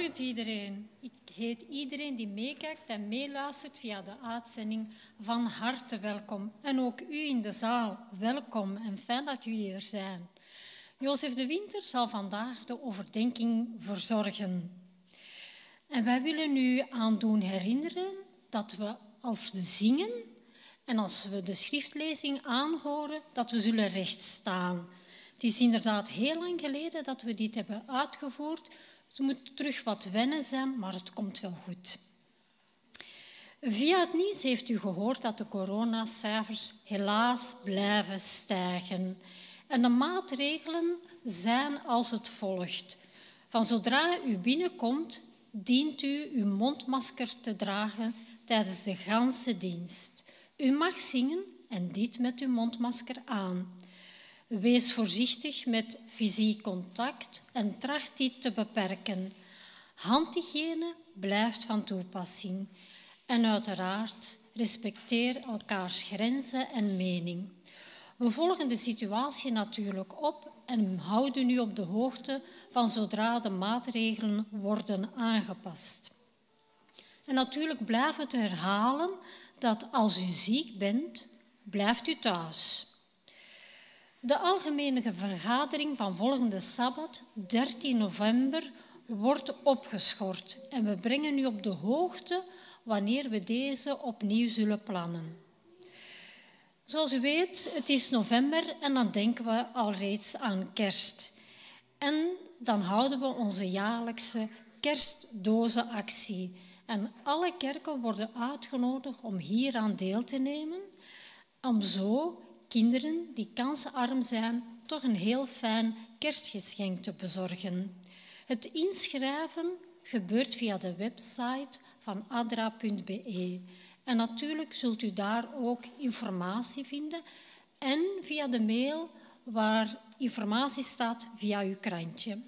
Goedemorgen iedereen. Ik heet iedereen die meekijkt en meeluistert via de uitzending van harte welkom. En ook u in de zaal, welkom en fijn dat jullie er zijn. Jozef de Winter zal vandaag de overdenking verzorgen. En wij willen u aan doen herinneren dat we als we zingen en als we de schriftlezing aanhoren, dat we zullen rechtstaan. Het is inderdaad heel lang geleden dat we dit hebben uitgevoerd. Het moet terug wat wennen zijn, maar het komt wel goed. Via het nieuws heeft u gehoord dat de coronacijfers helaas blijven stijgen. En de maatregelen zijn als het volgt. Van zodra u binnenkomt, dient u uw mondmasker te dragen tijdens de ganse dienst. U mag zingen en dit met uw mondmasker aan. Wees voorzichtig met fysiek contact en tracht dit te beperken. Handhygiëne blijft van toepassing. En uiteraard respecteer elkaars grenzen en mening. We volgen de situatie natuurlijk op en houden u op de hoogte van zodra de maatregelen worden aangepast. En natuurlijk blijven we herhalen dat als u ziek bent, blijft u thuis. De algemene vergadering van volgende sabbat, 13 november, wordt opgeschort en we brengen u op de hoogte wanneer we deze opnieuw zullen plannen. Zoals u weet, het is november en dan denken we al reeds aan kerst. En dan houden we onze jaarlijkse kerstdozenactie. En alle kerken worden uitgenodigd om hieraan deel te nemen, om zo kinderen die kansarm zijn toch een heel fijn kerstgeschenk te bezorgen. Het inschrijven gebeurt via de website van adra.be. En natuurlijk zult u daar ook informatie vinden en via de mail waar informatie staat via uw krantje.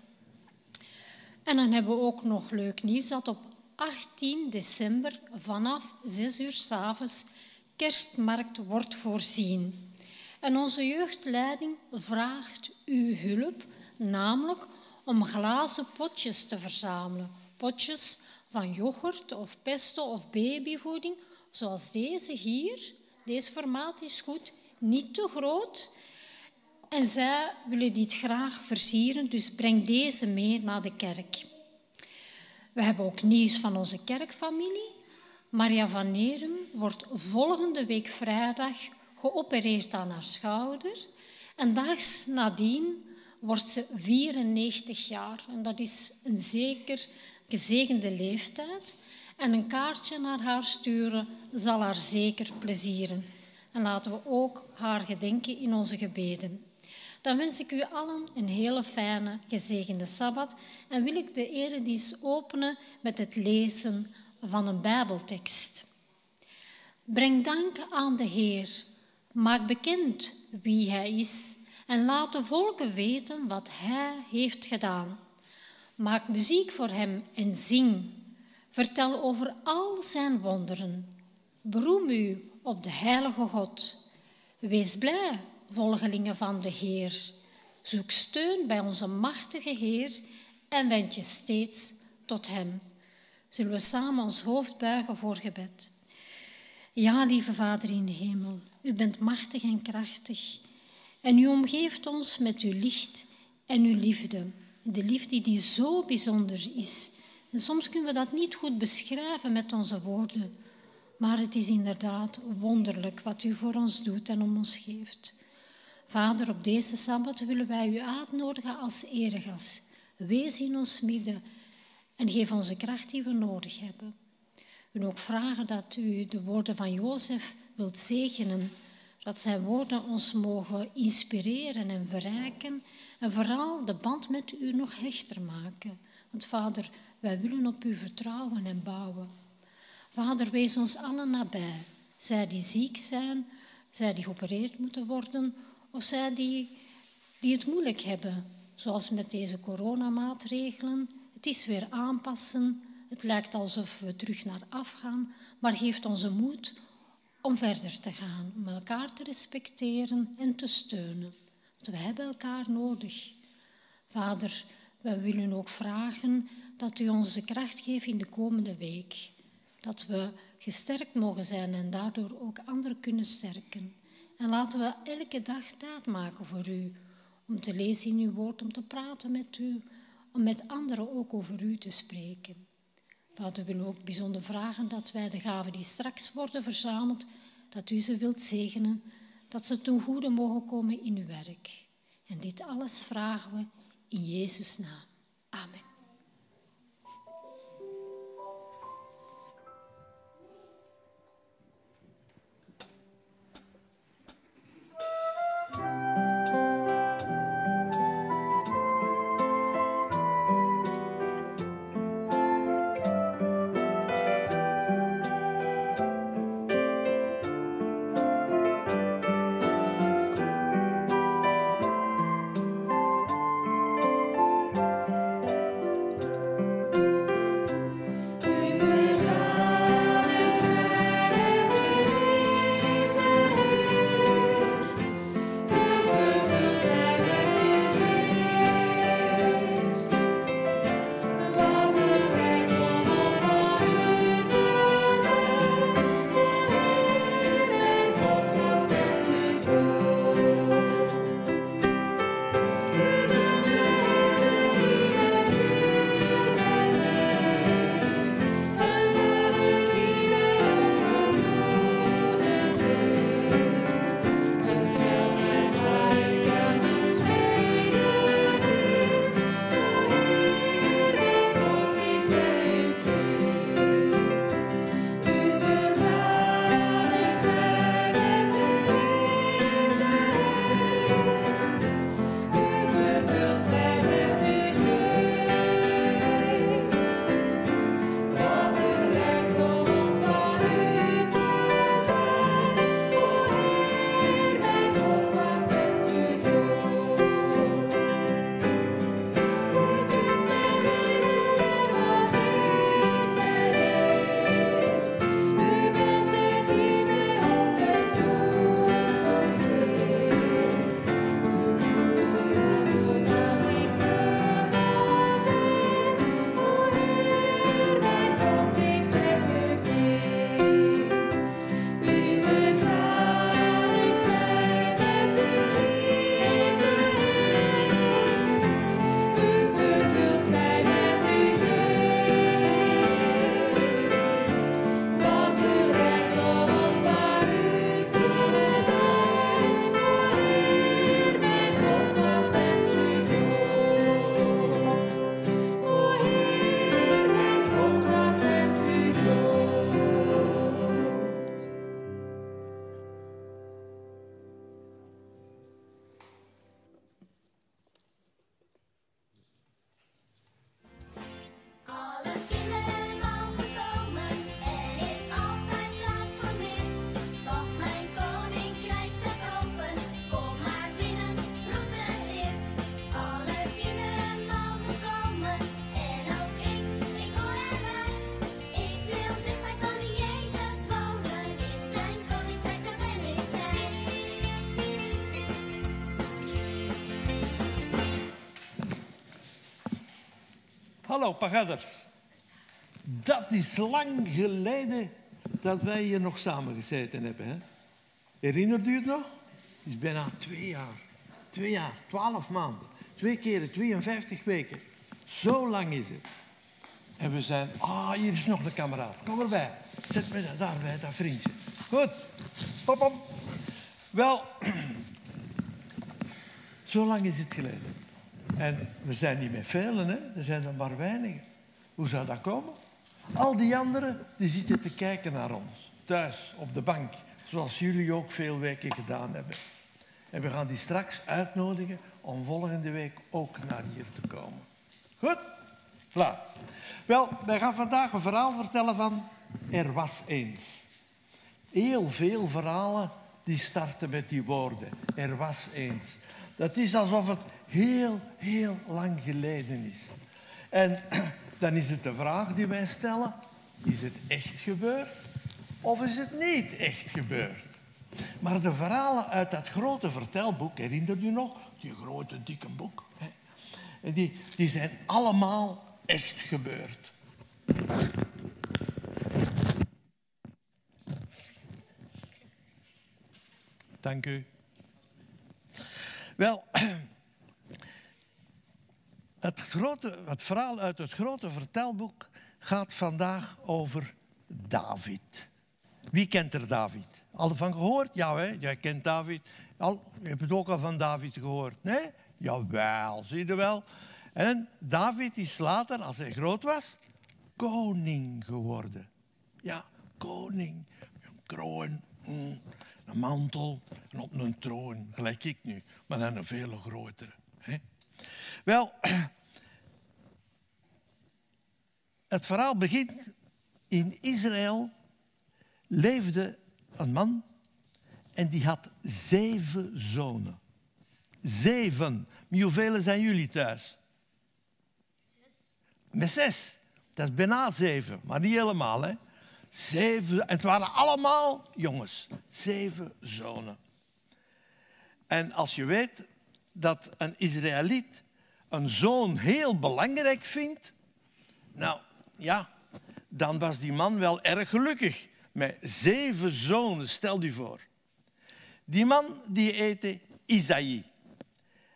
En dan hebben we ook nog leuk nieuws dat op 18 december vanaf 6 uur s avonds kerstmarkt wordt voorzien. En onze jeugdleiding vraagt uw hulp, namelijk om glazen potjes te verzamelen. Potjes van yoghurt of pesto of babyvoeding, zoals deze hier. Deze formaat is goed, niet te groot. En zij willen dit graag versieren, dus breng deze mee naar de kerk. We hebben ook nieuws van onze kerkfamilie. Maria van Nerum wordt volgende week vrijdag geopereerd aan haar schouder. En daags nadien wordt ze 94 jaar. En dat is een zeker gezegende leeftijd. En een kaartje naar haar sturen zal haar zeker plezieren. En laten we ook haar gedenken in onze gebeden. Dan wens ik u allen een hele fijne, gezegende Sabbat en wil ik de eredienst openen met het lezen van een Bijbeltekst. Breng dank aan de Heer, maak bekend wie Hij is en laat de volken weten wat Hij heeft gedaan. Maak muziek voor Hem en zing. Vertel over al Zijn wonderen. Beroem u op de Heilige God. Wees blij volgelingen van de Heer. Zoek steun bij onze machtige Heer en wend je steeds tot Hem. Zullen we samen ons hoofd buigen voor gebed? Ja, lieve Vader in de hemel, u bent machtig en krachtig en u omgeeft ons met uw licht en uw liefde. De liefde die zo bijzonder is. En soms kunnen we dat niet goed beschrijven met onze woorden, maar het is inderdaad wonderlijk wat u voor ons doet en om ons geeft. Vader, op deze Sabbat willen wij u uitnodigen als eregas. Wees in ons midden en geef ons de kracht die we nodig hebben. Willen ook vragen dat u de woorden van Jozef wilt zegenen, dat zijn woorden ons mogen inspireren en verrijken en vooral de band met u nog hechter maken. Want Vader, wij willen op u vertrouwen en bouwen. Vader, wees ons allen nabij, zij die ziek zijn, zij die geopereerd moeten worden of zij die, die het moeilijk hebben, zoals met deze coronamaatregelen. Het is weer aanpassen. Het lijkt alsof we terug naar af gaan, maar geeft onze moed om verder te gaan, om elkaar te respecteren en te steunen. Want we hebben elkaar nodig. Vader, we willen ook vragen dat u ons de kracht geeft in de komende week. Dat we gesterkt mogen zijn en daardoor ook anderen kunnen sterken. En laten we elke dag tijd maken voor u, om te lezen in uw woord, om te praten met u, om met anderen ook over u te spreken. Vader, willen ook bijzonder vragen dat wij de gaven die straks worden verzameld, dat u ze wilt zegenen, dat ze ten goede mogen komen in uw werk. En dit alles vragen we in Jezus' naam. Amen. Hallo pagadders. Dat is lang geleden dat wij hier nog samen gezeten hebben. Hè? Herinnert u het nog? Het is bijna twee jaar. Twee jaar, twaalf maanden. Twee keren 52 weken. Zo lang is het. En we zijn, ah, hier is nog een kameraad. Kom erbij. Zet me daar bij, dat vriendje. Goed. Pop, pop. Wel, zo lang is het geleden. En we zijn niet met velen, hè? er zijn er maar weinigen. Hoe zou dat komen? Al die anderen die zitten te kijken naar ons, thuis op de bank, zoals jullie ook veel weken gedaan hebben. En we gaan die straks uitnodigen om volgende week ook naar hier te komen. Goed? Klaar. Wel, wij gaan vandaag een verhaal vertellen van Er was eens. Heel veel verhalen die starten met die woorden. Er was eens. Dat is alsof het heel, heel lang geleden is. En dan is het de vraag die wij stellen, is het echt gebeurd of is het niet echt gebeurd? Maar de verhalen uit dat grote vertelboek, herinnert u nog? Die grote, dikke boek. Die, die zijn allemaal echt gebeurd. Dank u. Wel, het, grote, het verhaal uit het grote vertelboek gaat vandaag over David. Wie kent er David? Al van gehoord? Ja, hè? jij kent David. Al, je hebt het ook al van David gehoord. Nee? Jawel, zie je wel. En David is later, als hij groot was, koning geworden. Ja, koning. Een kroon, mm, een mantel en op een troon, gelijk ik nu, maar dan een veel grotere. Hè? Wel, het verhaal begint in Israël leefde een man en die had zeven zonen. Zeven. hoeveel zijn jullie thuis? Zes. Met zes. Dat is bijna zeven, maar niet helemaal. Hè? Zeven. En het waren allemaal jongens. Zeven zonen. En als je weet dat een Israëliet een zoon heel belangrijk vindt, nou ja, dan was die man wel erg gelukkig. Met zeven zonen, stel je voor. Die man die heette Isaïe.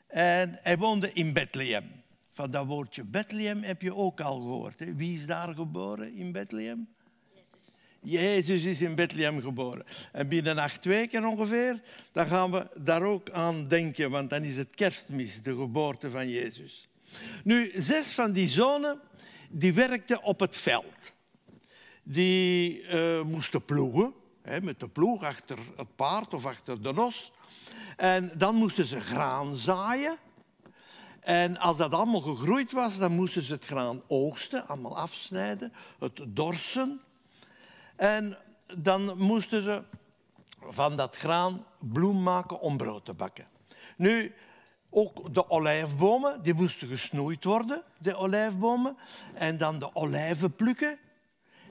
En hij woonde in Bethlehem. Van dat woordje Bethlehem heb je ook al gehoord. Hè? Wie is daar geboren in Bethlehem? Jezus. Is in Bethlehem geboren. En binnen acht weken ongeveer, dan gaan we daar ook aan denken, want dan is het kerstmis, de geboorte van Jezus. Nu, zes van die zonen, die werkten op het veld. Die uh, moesten ploegen, hè, met de ploeg achter het paard of achter de nos. En dan moesten ze graan zaaien. En als dat allemaal gegroeid was, dan moesten ze het graan oogsten, allemaal afsnijden, het dorsen. En dan moesten ze van dat graan bloem maken om brood te bakken. Nu, ook de olijfbomen, die moesten gesnoeid worden, de olijfbomen. En dan de olijven plukken.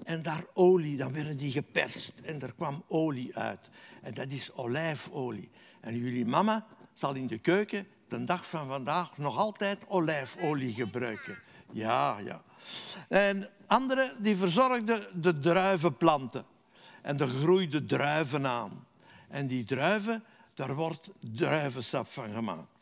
En daar olie, dan werden die geperst en er kwam olie uit. En dat is olijfolie. En jullie mama zal in de keuken de dag van vandaag nog altijd olijfolie gebruiken. Ja, ja. En anderen die verzorgden de druivenplanten. En er groeiden druiven aan. En die druiven, daar wordt druivensap van gemaakt.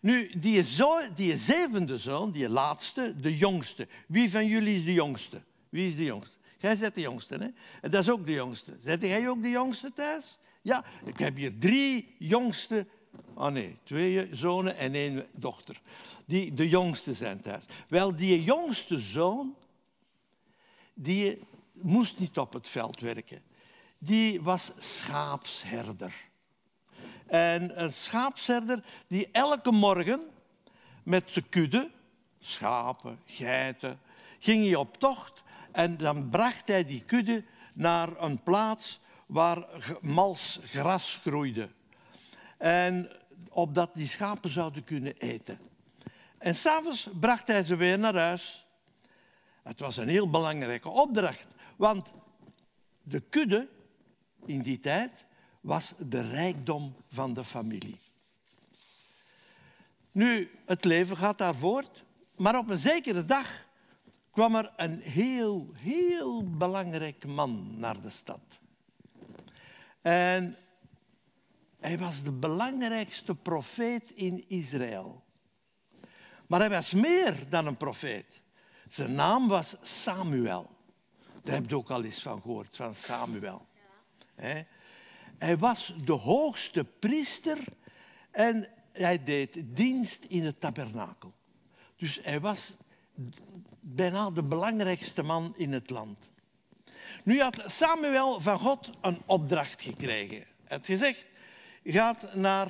Nu, die, zo, die zevende zoon, die laatste, de jongste. Wie van jullie is de jongste? Wie is de jongste? Jij bent de jongste, hè? En dat is ook de jongste. Zet jij ook de jongste thuis? Ja, ik heb hier drie jongste. Oh nee, twee zonen en één dochter. Die de jongste zijn thuis. Wel, die jongste zoon, die moest niet op het veld werken. Die was schaapsherder. En een schaapsherder die elke morgen met zijn kudde, schapen, geiten, ging hij op tocht en dan bracht hij die kudde naar een plaats waar mals gras groeide. En opdat die schapen zouden kunnen eten. En s'avonds bracht hij ze weer naar huis. Het was een heel belangrijke opdracht, want de kudde in die tijd was de rijkdom van de familie. Nu, het leven gaat daar voort, maar op een zekere dag kwam er een heel, heel belangrijk man naar de stad. En hij was de belangrijkste profeet in Israël. Maar hij was meer dan een profeet. Zijn naam was Samuel. Daar heb je ook al eens van gehoord, van Samuel. Ja. Hij was de hoogste priester en hij deed dienst in het tabernakel. Dus hij was bijna de belangrijkste man in het land. Nu had Samuel van God een opdracht gekregen. Hij had gezegd, gaat naar,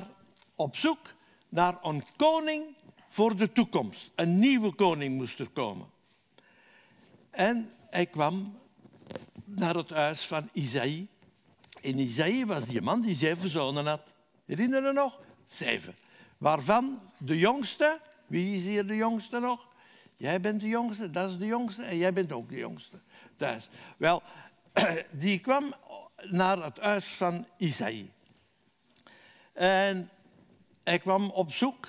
op zoek naar een koning voor de toekomst. Een nieuwe koning moest er komen. En hij kwam naar het huis van Isaïe. En Isaïe was die man die zeven zonen had. Herinner je nog? Zeven. Waarvan de jongste, wie is hier de jongste nog? Jij bent de jongste, dat is de jongste en jij bent ook de jongste thuis. Wel, die kwam naar het huis van Isaïe. En hij kwam op zoek.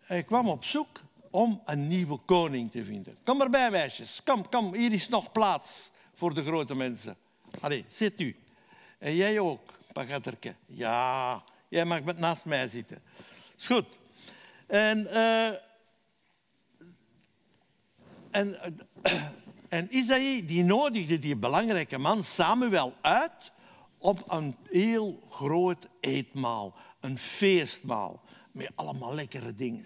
Hij kwam op zoek om een nieuwe koning te vinden. Kom erbij, meisjes. Kom, kom, hier is nog plaats voor de grote mensen. Allee, zit u. En jij ook, Pagatterke. Ja, jij mag met naast mij zitten. Is goed. En, uh, en, uh, en Isaïe die nodigde die belangrijke man Samuel uit op een heel groot eetmaal. Een feestmaal met allemaal lekkere dingen.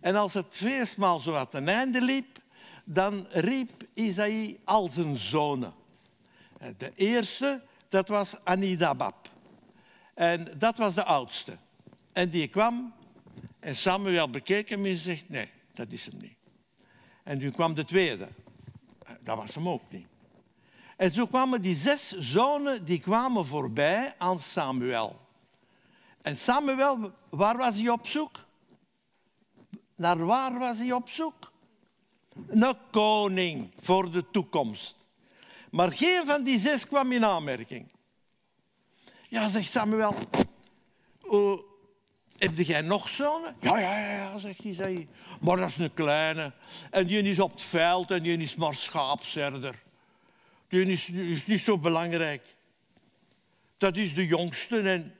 En als het feestmaal zo aan ten einde liep, dan riep Isaïe al zijn zonen. De eerste, dat was Anidabab. En dat was de oudste. En die kwam en Samuel bekeek hem en zegt, nee, dat is hem niet. En nu kwam de tweede. Dat was hem ook niet. En zo kwamen die zes zonen die kwamen voorbij aan Samuel. En Samuel, waar was hij op zoek? Naar waar was hij op zoek? Een koning voor de toekomst. Maar geen van die zes kwam in aanmerking. Ja, zegt Samuel. Uh, heb jij nog zonen? Ja, ja, ja, zegt hij. Maar dat is een kleine. En die is op het veld en die is maar schaapserder. Die is, niet zo belangrijk. Dat is de jongste. En,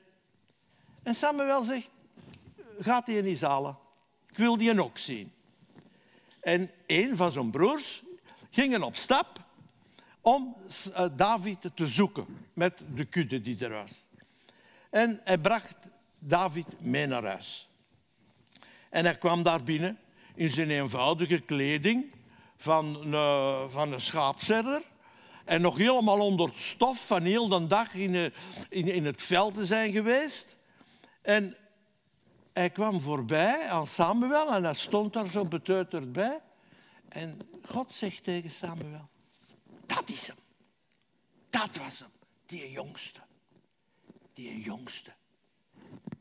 en Samuel zegt, gaat eens halen. Ik wil die ook zien. En een van zijn broers ging op stap om eh, David te zoeken met de kudde die er was. En hij bracht David mee naar huis. En hij kwam daar binnen in zijn eenvoudige kleding van, uh, van een schaapzerder. En nog helemaal onder stof van heel de dag in, eh, in, in het veld te zijn geweest. En hij kwam voorbij aan Samuel en hij stond daar zo beteuterd bij. En God zegt tegen Samuel, dat is hem. Dat was hem, die jongste. Die jongste.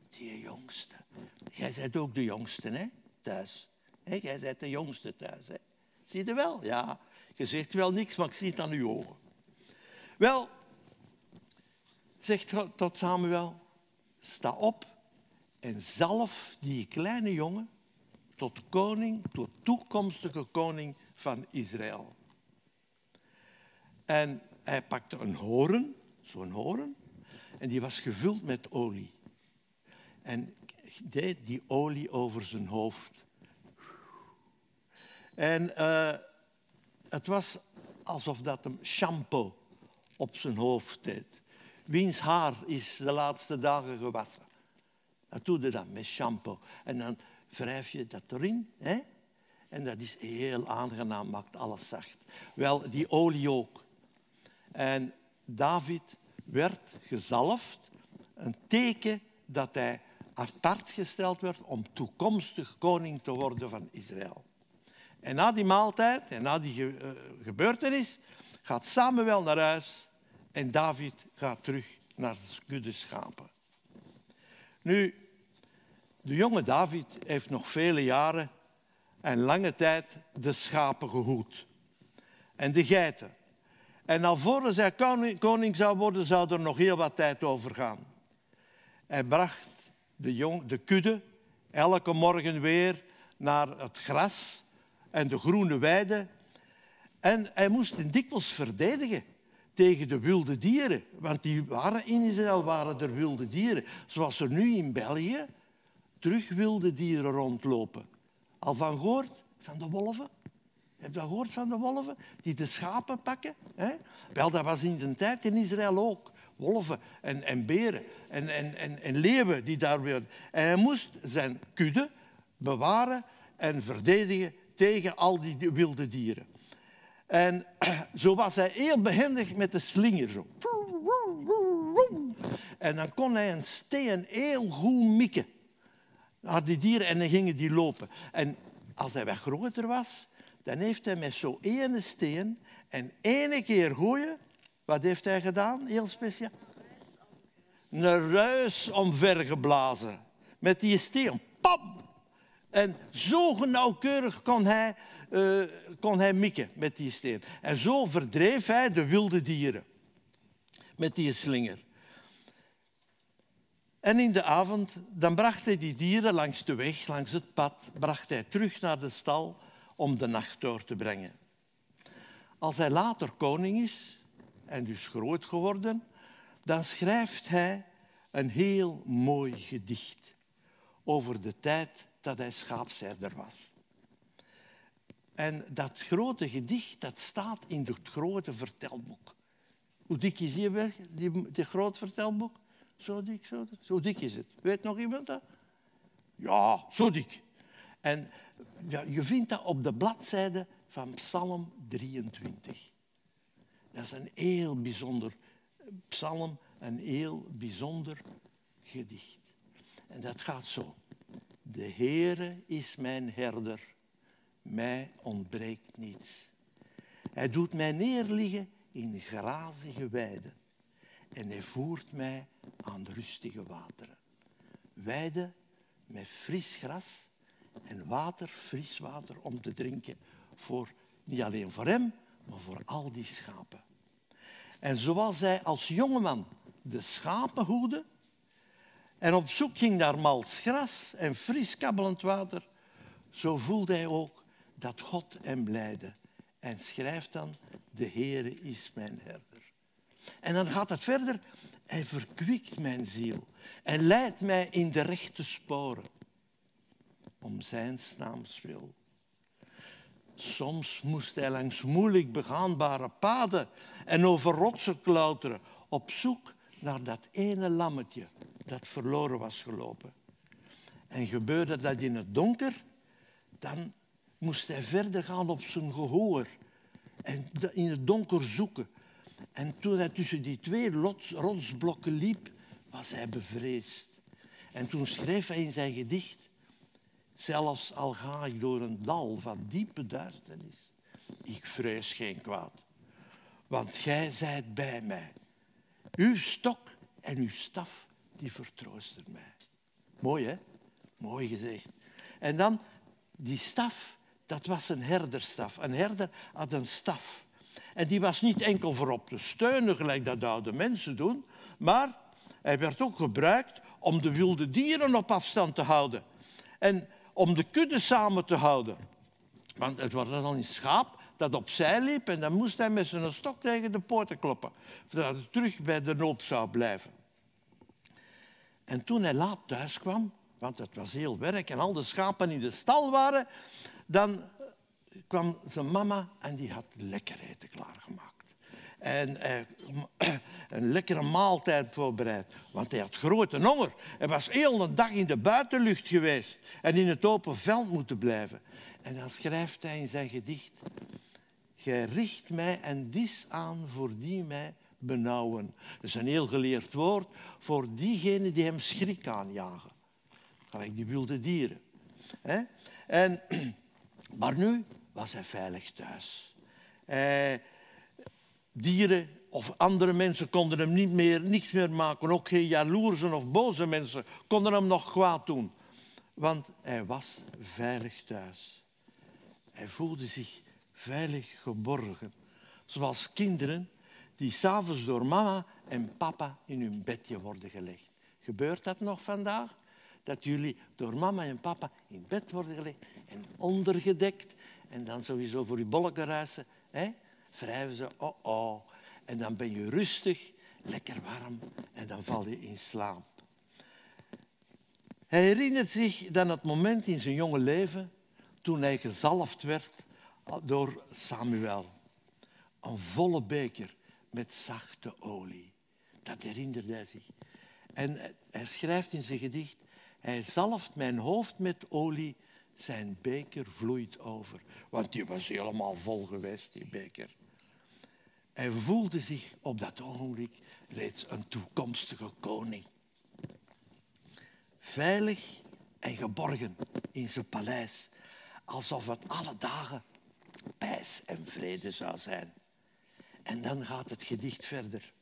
Die jongste. Jij bent ook de jongste, hè, thuis. jij bent de jongste thuis, hè. Zie je wel? Ja. Je zegt wel niks, maar ik zie het aan uw ogen. Wel, zegt God tot Samuel, sta op en zalf die kleine jongen tot koning, tot toekomstige koning van Israël. En hij pakte een horen, zo'n horen, en die was gevuld met olie. En deed die olie over zijn hoofd. En uh, het was alsof dat hem shampoo op zijn hoofd deed. Wiens haar is de laatste dagen gewassen? Dat doe je dan met shampoo. En dan wrijf je dat erin. Hè? En dat is heel aangenaam, maakt alles zacht. Wel, die olie ook. En David werd gezalfd, een teken dat hij apart gesteld werd om toekomstig koning te worden van Israël. En na die maaltijd en na die eh, gebeurtenis gaat Samuel naar huis en David gaat terug naar de kudde schapen. Nu, de jonge David heeft nog vele jaren en lange tijd de schapen gehoed. En de geiten. En alvorens hij koning zou worden, zou er nog heel wat tijd over gaan. Hij bracht de, jong, de kudde elke morgen weer naar het gras en de groene weide. En hij moest hen dikwijls verdedigen tegen de wilde dieren. Want die waren in Israël waren er wilde dieren. Zoals er nu in België terug wilde dieren rondlopen. Al van gehoord? Van de wolven? Heb je dat gehoord van de wolven? Die de schapen pakken? Hè? Wel, dat was in de tijd in Israël ook. Wolven en, en beren en, en, en, en leeuwen die daar weer... En hij moest zijn kudde bewaren en verdedigen tegen al die wilde dieren. En zo was hij heel behendig met de slinger. Zo. En dan kon hij een steen heel goed mikken naar die dieren en dan gingen die lopen. En als hij wat groter was, dan heeft hij met zo'n ene steen en ene keer gooien, wat heeft hij gedaan? Heel speciaal. Een ruis omvergeblazen. Met die steen. Pam! En zo nauwkeurig kon hij, uh, kon hij mikken met die steen. En zo verdreef hij de wilde dieren. Met die slinger. En in de avond, dan bracht hij die dieren langs de weg, langs het pad, bracht hij terug naar de stal om de nacht door te brengen. Als hij later koning is, en dus groot geworden, dan schrijft hij een heel mooi gedicht over de tijd dat hij schaapsherder was. En dat grote gedicht dat staat in het grote vertelboek. Hoe dik is die, die, die groot vertelboek? Zo dik, zo dik. Zo dik is het. Weet nog iemand dat? Ja, zo dik. En ja, je vindt dat op de bladzijde van Psalm 23. Dat is een heel bijzonder psalm, een heel bijzonder gedicht. En dat gaat zo. De Heere is mijn herder, mij ontbreekt niets. Hij doet mij neerliggen in grazige weiden en hij voert mij aan rustige wateren. Weiden met fris gras en water, fris water om te drinken, voor, niet alleen voor hem, maar voor al die schapen. En zoals hij als jongeman de schapen hoede en op zoek ging naar mals gras en fris kabbelend water, zo voelde hij ook dat God hem leidde. En schrijft dan, de Heere is mijn herder. En dan gaat het verder, hij verkwikt mijn ziel en leidt mij in de rechte sporen. Om zijn naams wil. Soms moest hij langs moeilijk begaanbare paden en over rotsen klauteren, op zoek naar dat ene lammetje dat verloren was gelopen. En gebeurde dat in het donker, dan moest hij verder gaan op zijn gehoor en in het donker zoeken. En toen hij tussen die twee rotsblokken liep, was hij bevreesd. En toen schreef hij in zijn gedicht Zelfs al ga ik door een dal van diepe duisternis, ik vrees geen kwaad, want gij zijt bij mij. Uw stok en uw staf, die vertroosten mij. Mooi, hè? Mooi gezegd. En dan die staf, dat was een herderstaf. Een herder had een staf. En die was niet enkel voor op te steunen, gelijk dat oude mensen doen, maar hij werd ook gebruikt om de wilde dieren op afstand te houden. En om de kudde samen te houden. Want het was dan een schaap dat opzij liep en dan moest hij met zijn stok tegen de poorten kloppen, zodat hij terug bij de noop zou blijven. En toen hij laat thuis kwam, want het was heel werk en al de schapen in de stal waren, dan kwam zijn mama en die had lekker eten klaargemaakt en eh, een lekkere maaltijd voorbereid. Want hij had grote honger. Hij was heel een dag in de buitenlucht geweest en in het open veld moeten blijven. En dan schrijft hij in zijn gedicht: Gij richt mij en dis aan voor die mij benauwen. Dat is een heel geleerd woord voor diegenen die hem schrik aanjagen. Gelijk die wilde dieren. En, maar nu was hij veilig thuis. Hij, dieren of andere mensen konden hem niet meer, niks meer maken. Ook geen jaloerse of boze mensen konden hem nog kwaad doen. Want hij was veilig thuis. Hij voelde zich veilig geborgen. Zoals kinderen die s'avonds door mama en papa in hun bedje worden gelegd. Gebeurt dat nog vandaag? Dat jullie door mama en papa in bed worden gelegd en ondergedekt en dan sowieso voor je bolken ruisen. Hè? wrijven ze, oh oh. En dan ben je rustig, lekker warm en dan val je in slaap. Hij herinnert zich dan het moment in zijn jonge leven toen hij gezalfd werd door Samuel. Een volle beker met zachte olie. Dat herinnerde hij zich. En hij schrijft in zijn gedicht, hij zalft mijn hoofd met olie, zijn beker vloeit over. Want die was helemaal vol geweest, die beker. Hij voelde zich op dat ogenblik reeds een toekomstige koning. Veilig en geborgen in zijn paleis, alsof het alle dagen pijs en vrede zou zijn. En dan gaat het gedicht verder.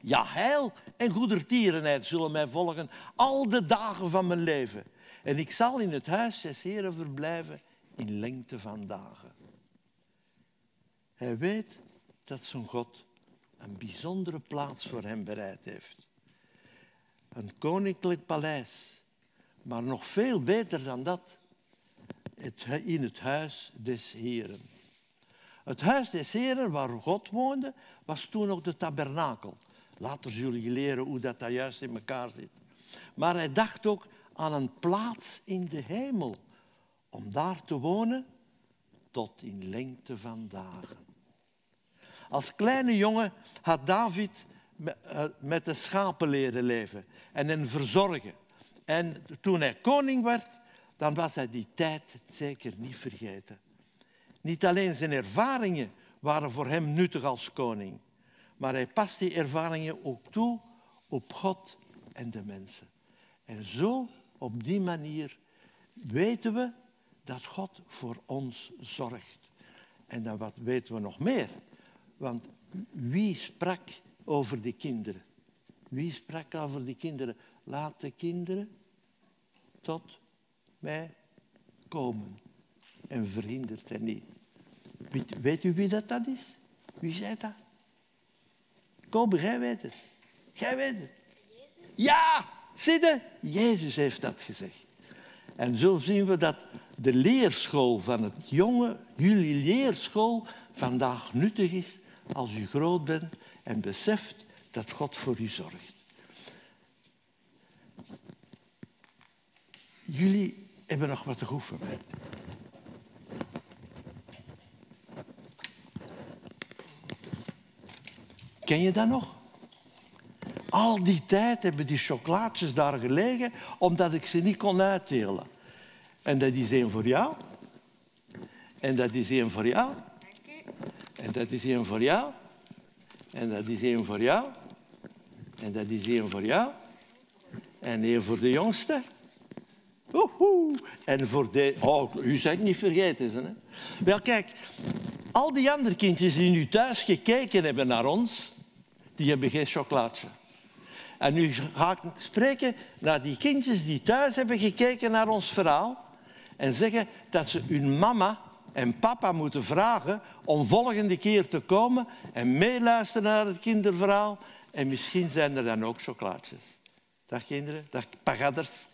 Ja, heil en goedertierenheid zullen mij volgen al de dagen van mijn leven. En ik zal in het huis des Heren verblijven in lengte van dagen. Hij weet dat zijn God een bijzondere plaats voor hem bereid heeft. een koninklijk paleis. Maar nog veel beter dan dat, in het huis des Heren. Het huis des Heren, waar God woonde, was toen ook de tabernakel. Later zullen jullie leren hoe dat, dat juist in elkaar zit. Maar hij dacht ook aan een plaats in de hemel, om daar te wonen tot in lengte van dagen. Als kleine jongen had David eh, met de schapen leren leven en hen verzorgen. En toen hij koning werd, dan was hij die tijd zeker niet vergeten. Niet alleen zijn ervaringen waren voor hem nuttig als koning, maar hij past die ervaringen ook toe op God en de mensen. En zo, op die manier, weten we dat God voor ons zorgt. En dan wat weten we nog meer? Want wie sprak over de kinderen? Wie sprak over de kinderen? Laat de kinderen tot mij komen en verhindert hen niet. Weet, weet, u wie dat, dat is? Wie zei dat? Kom, jij weet het. Jij weet het. Jezus? Ja, zie Jezus heeft dat gezegd. En zo zien we dat de leerschool van het jonge, jullie leerschool, vandaag nuttig is als u groot bent en beseft dat God voor u zorgt. Jullie hebben nog wat te goed voor mij. Ken je dat nog? Al die tijd hebben die chocolaatjes daar gelegen omdat ik ze niet kon uitdelen. En dat is één voor jou. En dat is één voor jou. En dat is één voor jou. En dat is één voor jou. En dat is één voor jou. En één voor de jongste. Woehoe. En voor de... Oh, u bent niet vergeten. Hè? Wel, kijk. Al die andere kindjes die nu thuis gekeken hebben naar ons, die hebben geen chocolaatje. En nu ga ik spreken naar die kindjes die thuis hebben gekeken naar ons verhaal en zeggen dat ze hun mama en papa moeten vragen om volgende keer te komen en meeluisteren naar het kinderverhaal. En misschien zijn er dan ook chocolaatjes. Dag kinderen, dag pagadders.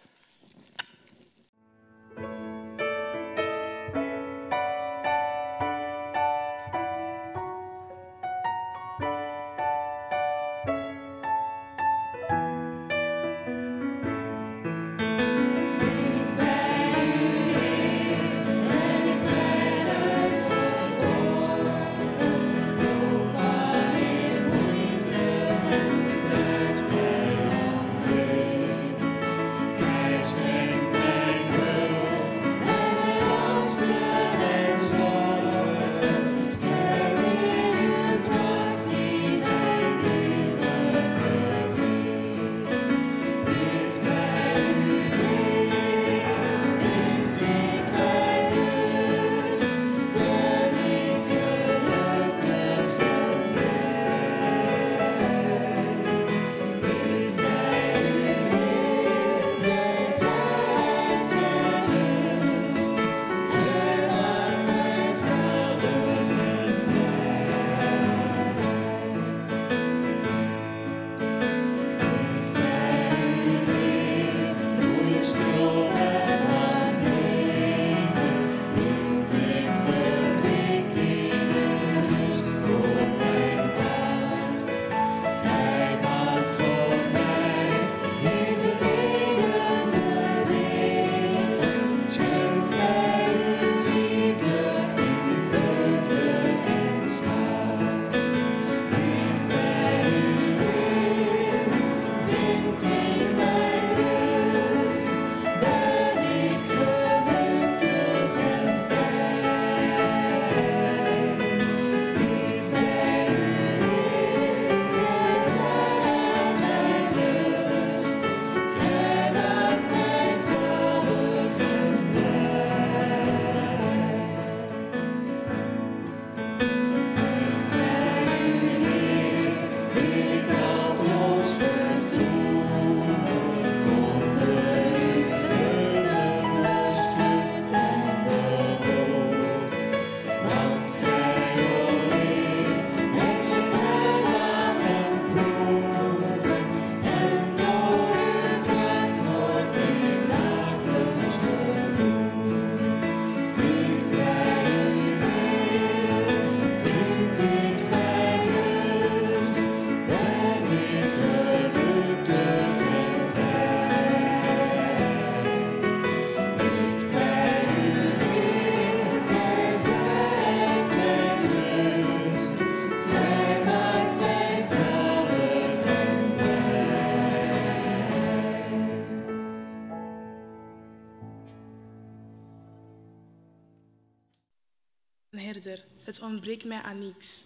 Ontbreekt mij aan niets.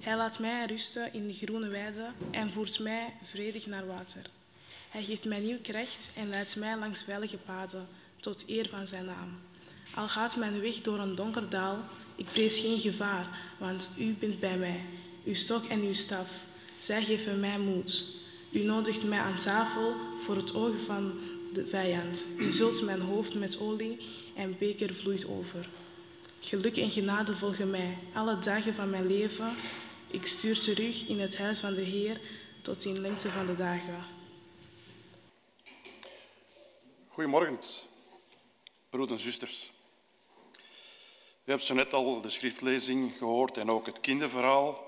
Hij laat mij rusten in de groene weiden en voert mij vredig naar water. Hij geeft mij nieuw kracht en leidt mij langs veilige paden, tot eer van zijn naam. Al gaat mijn weg door een donker dal, ik vrees geen gevaar, want u bent bij mij. Uw stok en uw staf, zij geven mij moed. U nodigt mij aan tafel voor het oog van de vijand. U zult mijn hoofd met olie en beker vloeit over. Geluk en genade volgen mij alle dagen van mijn leven. Ik stuur terug in het huis van de Heer tot in lengte van de dagen. Goedemorgen, broeders en zusters. U hebt zo net al de schriftlezing gehoord en ook het kinderverhaal.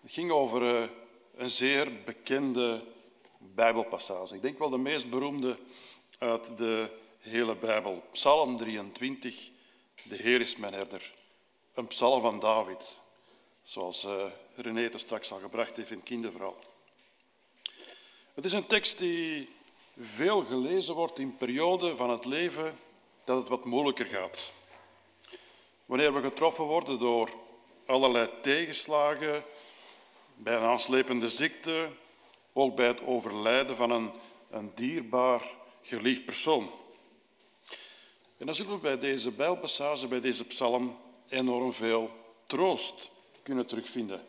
Het ging over eh, een zeer bekende Bijbelpassage. Ik denk wel de meest beroemde uit de hele Bijbel. Psalm 23, de Heer is mijn herder. Een psalm van David, zoals uh, René het straks al gebracht heeft in kinderverhaal. Het is een tekst die veel gelezen wordt in perioden van het leven dat het wat moeilijker gaat. Wanneer we getroffen worden door allerlei tegenslagen, bij een aanslepende ziekte, ook bij het overlijden van een, een dierbaar, geliefd persoon. En dan zullen we bij deze Bijbelpassage, bij deze psalm, enorm veel troost kunnen terugvinden.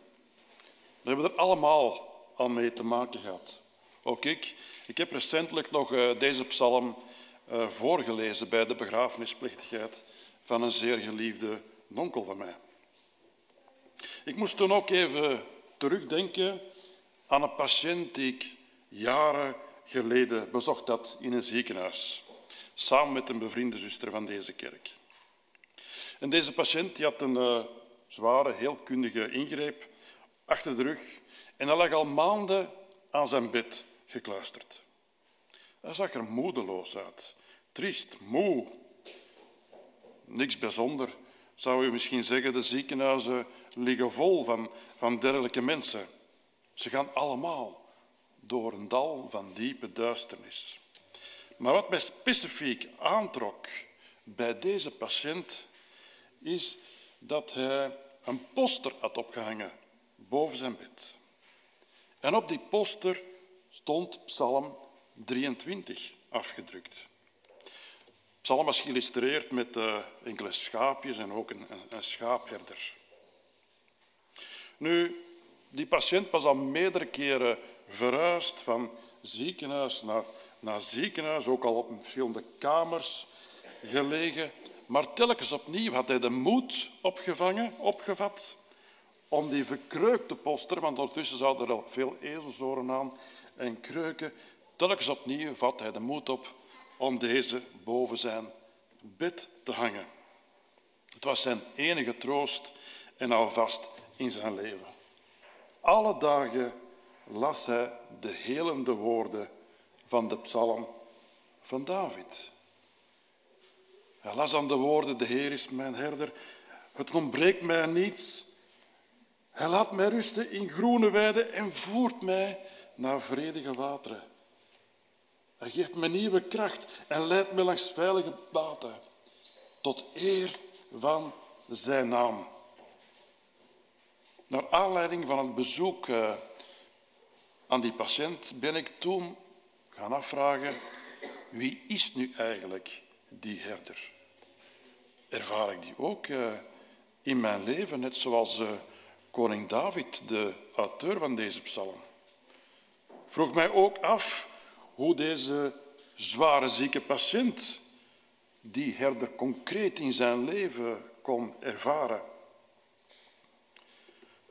We hebben er allemaal al mee te maken gehad. Ook ik. Ik heb recentelijk nog eh, deze psalm eh, voorgelezen bij de begrafenisplechtigheid van een zeer geliefde onkel van mij. Ik moest toen ook even terugdenken aan een patiënt die ik jaren geleden bezocht had in een ziekenhuis, samen met een bevriende zuster van deze kerk. En deze patiënt die had een uh, zware, heel kundige ingreep achter de rug en hij lag al maanden aan zijn bed gekluisterd. Hij zag er moedeloos uit, triest, moe. Niks bijzonder, zou je misschien zeggen. De ziekenhuizen liggen vol van, van dergelijke mensen. Ze gaan allemaal door een dal van diepe duisternis. Maar wat mij specifiek aantrok bij deze patiënt is dat hij een poster had opgehangen boven zijn bed. En op die poster stond Psalm 23 afgedrukt. Psalm was geïllustreerd met uh, enkele schaapjes en ook een, een, een schaapherder. Nu, die patiënt was al meerdere keren verhuisd van ziekenhuis naar, naar ziekenhuis, ook al op verschillende kamers gelegen. Maar telkens opnieuw had hij de moed opgevangen, opgevat om die verkreukte poster, want ondertussen zouden er al veel ezelsoren aan en kreuken, telkens opnieuw vat hij de moed op om deze boven zijn bed te hangen. Het was zijn enige troost en alvast in zijn leven. Alle dagen las hij de helende woorden van de psalm van David. Hij las dan de woorden, de Heer is mijn herder, het ontbreekt mij niets. Hij laat mij rusten in groene weiden en voert mij naar vredige wateren. Hij geeft me nieuwe kracht en leidt me langs veilige baten, tot eer van zijn naam. Naar aanleiding van het bezoek eh, aan die patiënt ben ik toen gaan afvragen, wie is nu eigenlijk die herder? Ervaar ik die ook eh, in mijn leven, net zoals eh, koning David, de auteur van deze psalm? Vroeg mij ook af hoe deze zware zieke patiënt die herder concreet in zijn leven kon ervaren.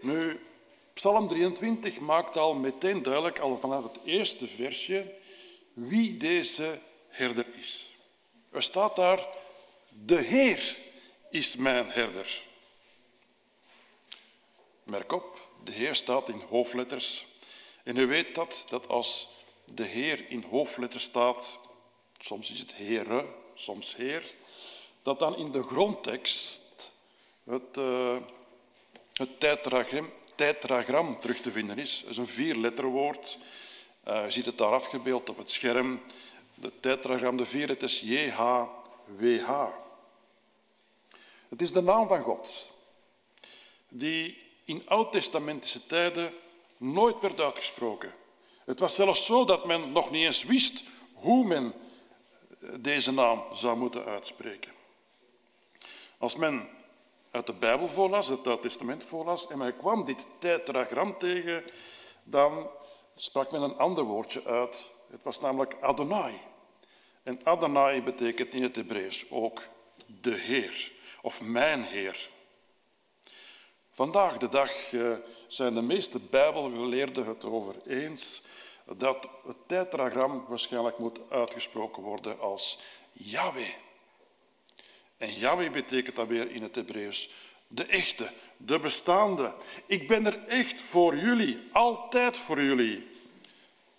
Nu, Psalm 23 maakt al meteen duidelijk, al vanaf het eerste versje, wie deze herder is. Er staat daar, de Heer is mijn herder. Merk op, de Heer staat in hoofdletters. En u weet dat, dat als de Heer in hoofdletters staat, soms is het Heere, soms Heer, dat dan in de grondtekst het, uh, het tetragram, terug te vinden is. Dat is een vierletterwoord. Uh, je ziet het daar afgebeeld op het scherm. De tetragram, de vier, het is JHWH. Het is de naam van God. die in oud-testamentische tijden nooit werd uitgesproken. Het was zelfs zo dat men nog niet eens wist hoe men deze naam zou moeten uitspreken. Als men uit de Bijbel voorlas, het Oude Testament voorlas, en men kwam dit tetragram tegen, dan sprak men een ander woordje uit. Het was namelijk Adonai. En Adonai betekent in het Hebreeuws ook de Heer, of mijn Heer. Vandaag de dag eh, zijn de meeste Bijbelgeleerden het over eens dat het tetragram waarschijnlijk moet uitgesproken worden als Yahweh. En Yahweh betekent dan weer in het Hebreeuws de echte, de bestaande. Ik ben er echt voor jullie, altijd voor jullie.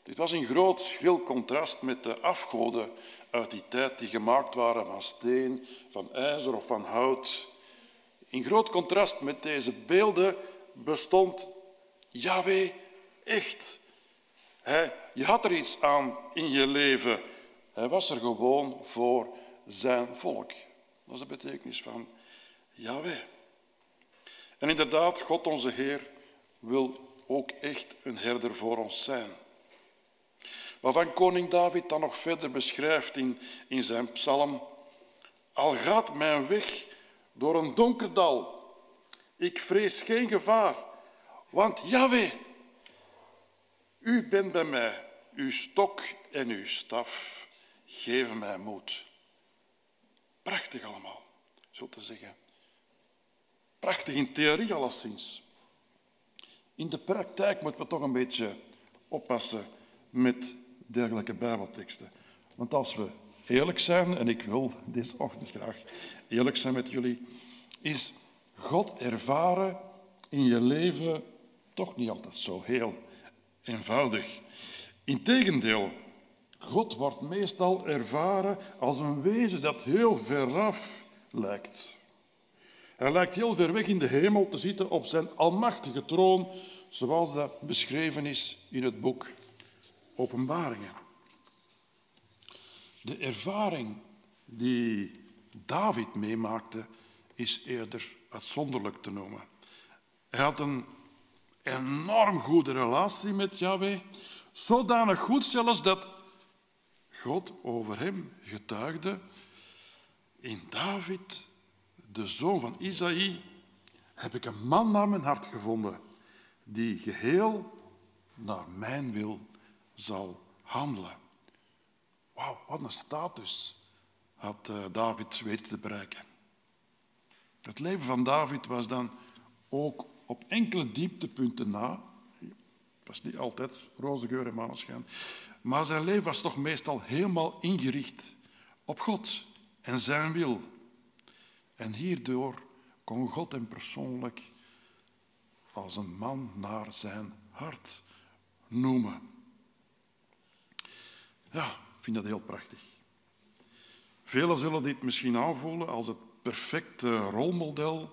Dit was in groot schil contrast met de afgoden uit die tijd die gemaakt waren van steen, van ijzer of van hout. In groot contrast met deze beelden bestond Yahweh echt. Hij, je had er iets aan in je leven. Hij was er gewoon voor zijn volk. Dat is de betekenis van Yahweh. En inderdaad, God onze Heer wil ook echt een herder voor ons zijn. Waarvan koning David dan nog verder beschrijft in, in zijn psalm. Al gaat mijn weg door een donker dal, ik vrees geen gevaar, want Yahweh, u bent bij mij, uw stok en uw staf geven mij moed. Prachtig allemaal, zo te zeggen. Prachtig in theorie alleszins. In de praktijk moeten we toch een beetje oppassen met dergelijke Bijbelteksten. Want als we eerlijk zijn, en ik wil deze ochtend graag eerlijk zijn met jullie, is God ervaren in je leven toch niet altijd zo heel eenvoudig. Integendeel, God wordt meestal ervaren als een wezen dat heel veraf lijkt. Hij lijkt heel ver weg in de hemel te zitten op zijn almachtige troon, zoals dat beschreven is in het boek Openbaringen. De ervaring die David meemaakte, is eerder uitzonderlijk te noemen. Hij had een enorm goede relatie met Yahweh, zodanig goed zelfs dat God over hem getuigde. In David, de zoon van Isaïe, heb ik een man naar mijn hart gevonden, die geheel naar mijn wil zal handelen. Wauw, wat een status had eh, David weten te bereiken. Het leven van David was dan ook op enkele dieptepunten na. Het was niet altijd roze geur en maneschijn. Maar zijn leven was toch meestal helemaal ingericht op God en zijn wil. En hierdoor kon God hem persoonlijk als een man naar zijn hart noemen. Ja, ik vind dat heel prachtig. Velen zullen dit misschien aanvoelen als het perfecte rolmodel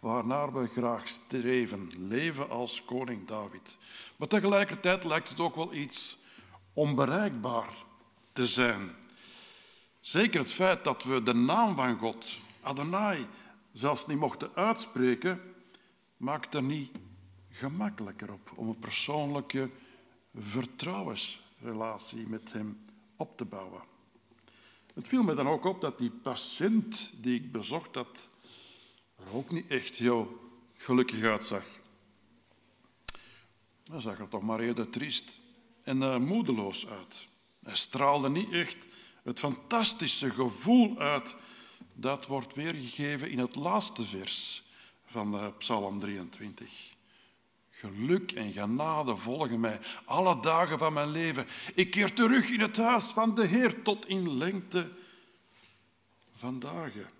waarnaar we graag streven, leven als koning David. Maar tegelijkertijd lijkt het ook wel iets onbereikbaar te zijn. Zeker het feit dat we de naam van God, Adonai, zelfs niet mochten uitspreken, maakt er niet gemakkelijker op om een persoonlijke vertrouwensrelatie met hem op te bouwen. Het viel me dan ook op dat die patiënt die ik bezocht had, er ook niet echt heel gelukkig uitzag. Hij zag er toch maar eerder triest en uh, moedeloos uit. Hij straalde niet echt het fantastische gevoel uit dat wordt weergegeven in het laatste vers van uh, Psalm 23. Geluk en genade volgen mij alle dagen van mijn leven. Ik keer terug in het huis van de Heer tot in lengte van dagen.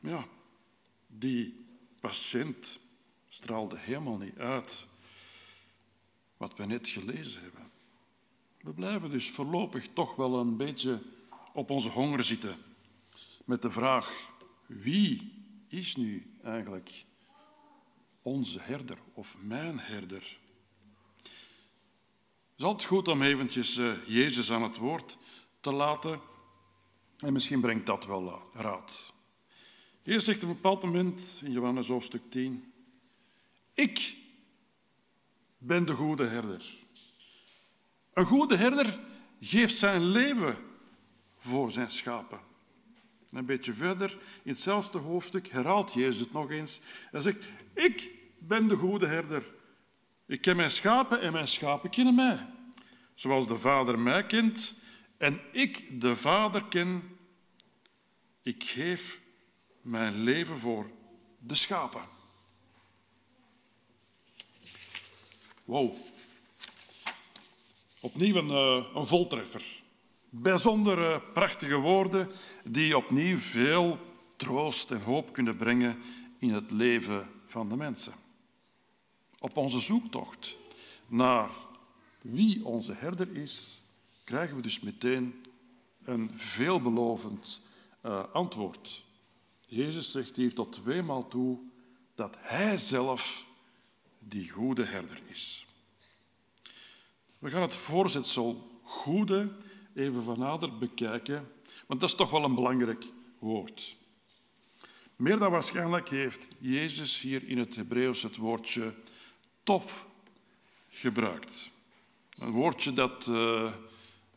Ja, die patiënt straalde helemaal niet uit wat we net gelezen hebben. We blijven dus voorlopig toch wel een beetje op onze honger zitten met de vraag: wie is nu eigenlijk onze herder of mijn herder? Het is altijd goed om eventjes eh, Jezus aan het woord te laten en misschien brengt dat wel raad. Jezus zegt op een bepaald moment in Johannes hoofdstuk 10, ik ben de goede herder. Een goede herder geeft zijn leven voor zijn schapen. Een beetje verder, in hetzelfde hoofdstuk, herhaalt Jezus het nog eens. Hij zegt, ik ben de goede herder. Ik ken mijn schapen en mijn schapen kennen mij. Zoals de Vader mij kent en ik de Vader ken, ik geef mijn leven voor de schapen. Wow. Opnieuw een, uh, een voltreffer. Bijzondere, prachtige woorden die opnieuw veel troost en hoop kunnen brengen in het leven van de mensen. Op onze zoektocht naar wie onze herder is, krijgen we dus meteen een veelbelovend uh, antwoord. Jezus zegt hier tot tweemaal toe dat Hij zelf die goede herder is. We gaan het voorzetsel goede even van nader bekijken, want dat is toch wel een belangrijk woord. Meer dan waarschijnlijk heeft Jezus hier in het Hebreeuws het woordje tof gebruikt. Een woordje dat uh,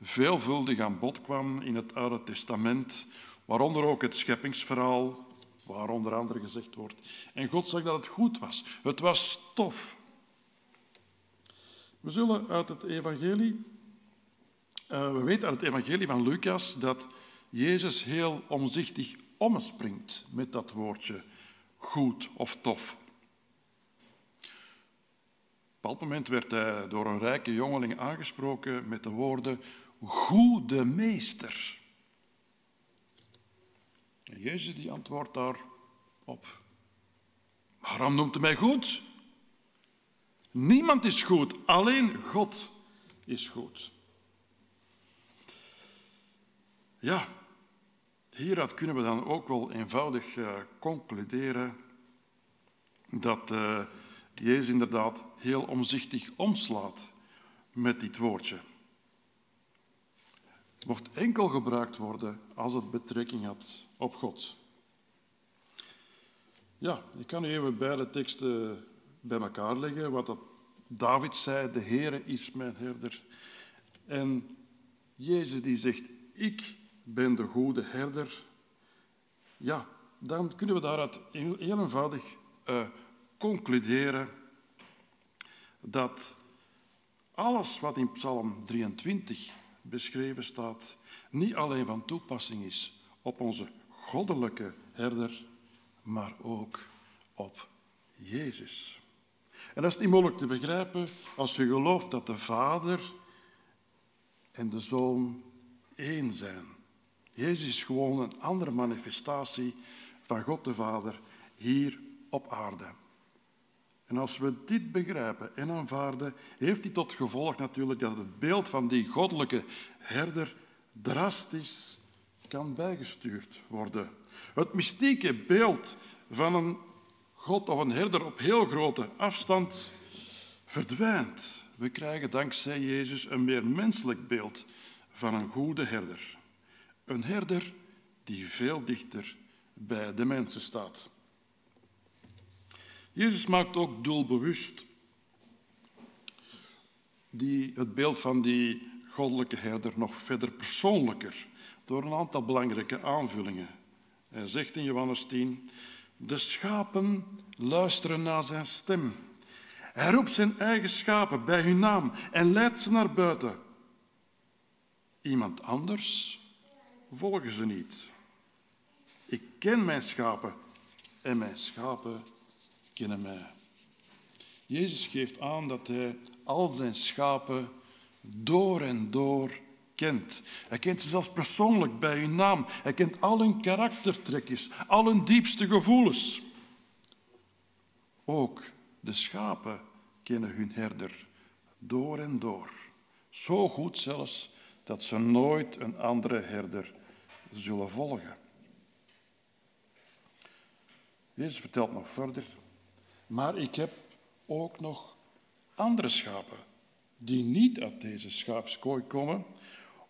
veelvuldig aan bod kwam in het Oude Testament, waaronder ook het scheppingsverhaal, waar onder andere gezegd wordt. En God zag dat het goed was. Het was tof. We zullen uit het evangelie, uh, we weten uit het evangelie van Lucas dat Jezus heel omzichtig omspringt met dat woordje goed of tof. Op een bepaald moment werd hij door een rijke jongeling aangesproken met de woorden goede meester. En Jezus die antwoordt daarop. Waarom noemt hij mij goed? Niemand is goed, alleen God is goed. Ja, hieruit kunnen we dan ook wel eenvoudig uh, concluderen dat uh, Jezus inderdaad heel omzichtig omslaat met dit woordje. Mocht enkel gebruikt worden als het betrekking had op God. Ja, ik kan nu even beide teksten bij elkaar leggen. Wat dat David zei, de Heere is mijn herder. En Jezus die zegt, ik ben de goede herder. Ja, dan kunnen we daaruit heel eenvoudig uh, concluderen dat alles wat in Psalm 23 beschreven staat, niet alleen van toepassing is op onze goddelijke herder, maar ook op Jezus. En dat is niet moeilijk te begrijpen als je gelooft dat de Vader en de Zoon één zijn. Jezus is gewoon een andere manifestatie van God de Vader hier op aarde. En als we dit begrijpen en aanvaarden, heeft dit tot gevolg natuurlijk dat het beeld van die goddelijke herder drastisch kan bijgestuurd worden. Het mystieke beeld van een God of een herder op heel grote afstand verdwijnt. We krijgen dankzij Jezus een meer menselijk beeld van een goede herder. Een herder die veel dichter bij de mensen staat. Jezus maakt ook doelbewust die, het beeld van die goddelijke herder nog verder persoonlijker door een aantal belangrijke aanvullingen. Hij zegt in Johannes 10, de schapen luisteren naar zijn stem. Hij roept zijn eigen schapen bij hun naam en leidt ze naar buiten. Iemand anders volgen ze niet. Ik ken mijn schapen en mijn schapen kennen mij. Jezus geeft aan dat hij al zijn schapen door en door kent. Hij kent ze zelfs persoonlijk bij hun naam. Hij kent al hun karaktertrekjes, al hun diepste gevoelens. Ook de schapen kennen hun herder door en door. Zo goed zelfs dat ze nooit een andere herder zullen volgen. Jezus vertelt nog verder. Maar ik heb ook nog andere schapen die niet uit deze schaapskooi komen.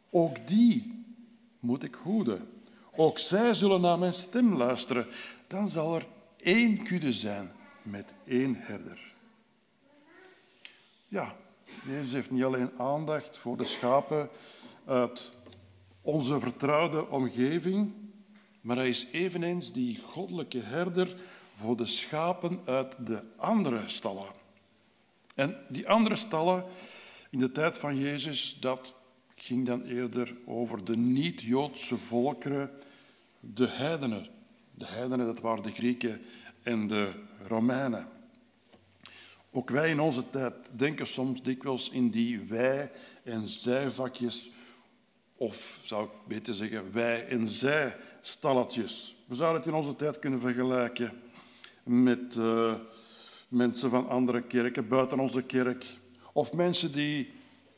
Ook die moet ik hoeden. Ook zij zullen naar mijn stem luisteren. Dan zal er één kudde zijn met één herder. Ja, Jezus heeft niet alleen aandacht voor de schapen uit onze vertrouwde omgeving, maar hij is eveneens die goddelijke herder voor de schapen uit de andere stallen. En die andere stallen in de tijd van Jezus, dat ging dan eerder over de niet-Joodse volkeren, de heidenen. De heidenen, dat waren de Grieken en de Romeinen. Ook wij in onze tijd denken soms dikwijls in die wij- en zijvakjes, of zou ik beter zeggen wij- en zij-stalletjes. We zouden het in onze tijd kunnen vergelijken met uh, mensen van andere kerken, buiten onze kerk, of mensen die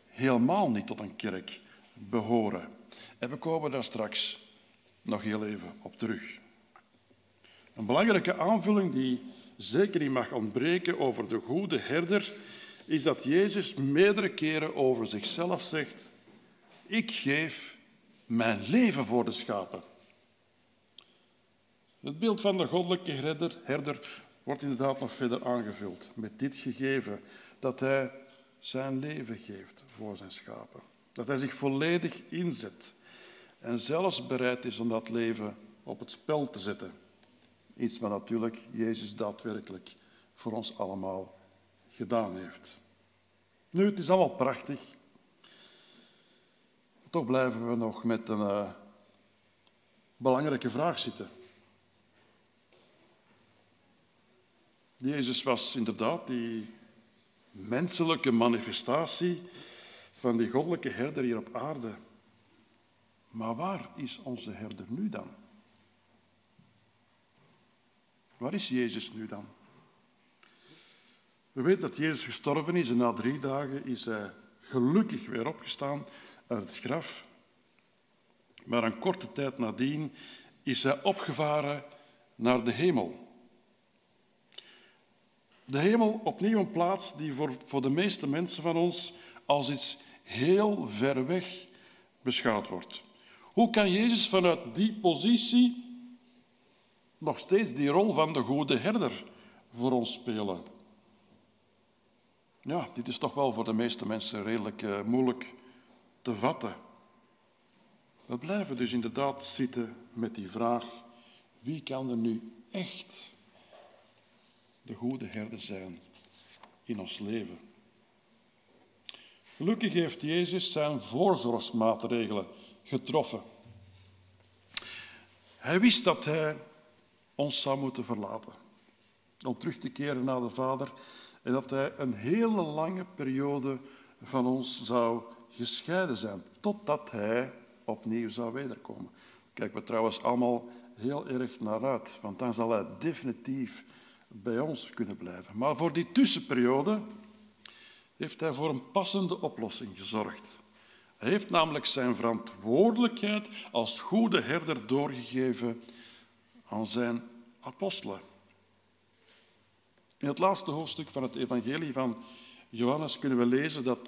helemaal niet tot een kerk behoren. En we komen daar straks nog heel even op terug. Een belangrijke aanvulling die zeker niet mag ontbreken over de goede herder, is dat Jezus meerdere keren over zichzelf zegt: Ik geef mijn leven voor de schapen. Het beeld van de goddelijke herder, herder wordt inderdaad nog verder aangevuld met dit gegeven dat hij zijn leven geeft voor zijn schapen. Dat hij zich volledig inzet en zelfs bereid is om dat leven op het spel te zetten. Iets wat natuurlijk Jezus daadwerkelijk voor ons allemaal gedaan heeft. Nu, het is allemaal prachtig. Toch blijven we nog met een uh, belangrijke vraag zitten. Jezus was inderdaad die menselijke manifestatie van die goddelijke herder hier op aarde. Maar waar is onze herder nu dan? Waar is Jezus nu dan? We weten dat Jezus gestorven is en na drie dagen is hij gelukkig weer opgestaan uit het graf. Maar een korte tijd nadien is hij opgevaren naar de hemel. De hemel opnieuw een plaats die voor, voor de meeste mensen van ons als iets heel ver weg beschouwd wordt. Hoe kan Jezus vanuit die positie nog steeds die rol van de goede herder voor ons spelen? Ja, dit is toch wel voor de meeste mensen redelijk uh, moeilijk te vatten. We blijven dus inderdaad zitten met die vraag: wie kan er nu echt de goede herder zijn in ons leven? Gelukkig heeft Jezus zijn voorzorgsmaatregelen getroffen. Hij wist dat hij ons zou moeten verlaten, om terug te keren naar de Vader en dat hij een hele lange periode van ons zou gescheiden zijn, totdat hij opnieuw zou wederkomen. Kijk we trouwens allemaal heel erg naar uit, want dan zal hij definitief bij ons kunnen blijven. Maar voor die tussenperiode heeft hij voor een passende oplossing gezorgd. Hij heeft namelijk zijn verantwoordelijkheid als goede herder doorgegeven aan zijn apostelen. In het laatste hoofdstuk van het evangelie van Johannes kunnen we lezen dat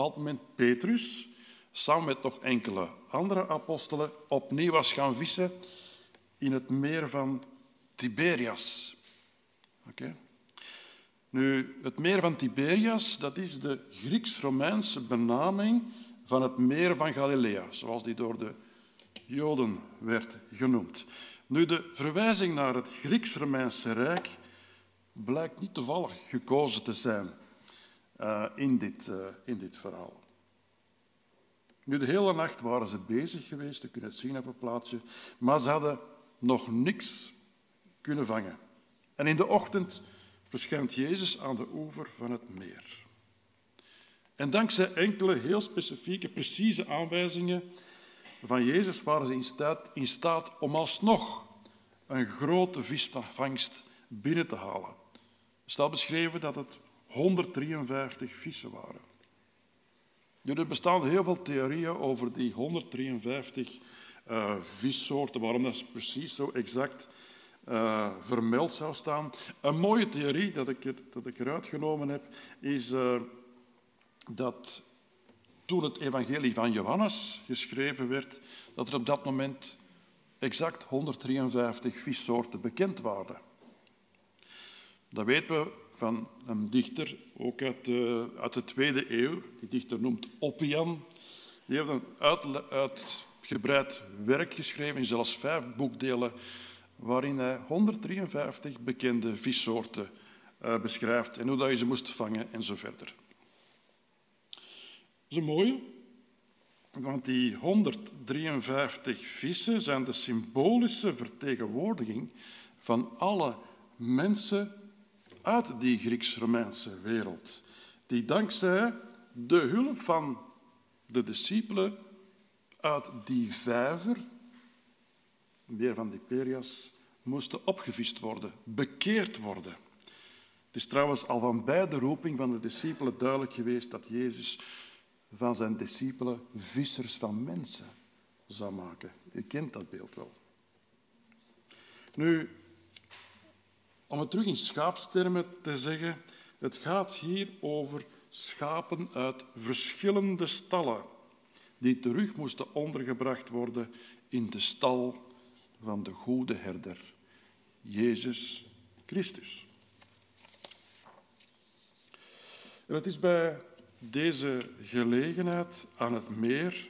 bepaald moment Petrus, samen met nog enkele andere apostelen, opnieuw was gaan vissen in het meer van Tiberias. Oké? Nu, het meer van Tiberias, dat is de Grieks-Romeinse benaming van het meer van Galilea, zoals die door de Joden werd genoemd. Nu, de verwijzing naar het Grieks-Romeinse Rijk blijkt niet toevallig gekozen te zijn uh, in, dit, uh, in dit verhaal. Nu, de hele nacht waren ze bezig geweest, je kunt het zien op het plaatje, maar ze hadden nog niks kunnen vangen. En in de ochtend verschijnt Jezus aan de oever van het meer. En dankzij enkele heel specifieke, precieze aanwijzingen van Jezus waren ze in staat, in staat om alsnog een grote visvangst binnen te halen. Er staat beschreven dat het 153 vissen waren. er bestaan heel veel theorieën over die 153 uh, vissoorten, waarom dat precies zo exact uh, vermeld zou staan. Een mooie theorie dat ik, er, dat ik eruit genomen heb, is uh, dat toen het evangelie van Johannes geschreven werd, dat er op dat moment exact 153 vissoorten bekend waren. Dat weten we van een dichter, ook uit de, uit de tweede eeuw. Die dichter noemt Oppian. Die heeft een uit, uitgebreid werk geschreven, in zelfs vijf boekdelen, waarin hij 153 bekende vissoorten uh, beschrijft en hoe dat je ze moest vangen en zo verder. Dat is een mooie, want die 153 vissen zijn de symbolische vertegenwoordiging van alle mensen uit die Grieks-Romeinse wereld, die dankzij de hulp van de discipelen uit die vijver, meer van die Perias, moesten opgevist worden, bekeerd worden. Het is trouwens al van bij de roeping van de discipelen duidelijk geweest dat Jezus van zijn discipelen vissers van mensen zou maken. U kent dat beeld wel. Nu, om het terug in schaapstermen te zeggen, het gaat hier over schapen uit verschillende stallen die terug moesten ondergebracht worden in de stal van de goede herder, Jezus Christus. En het is bij deze gelegenheid aan het meer,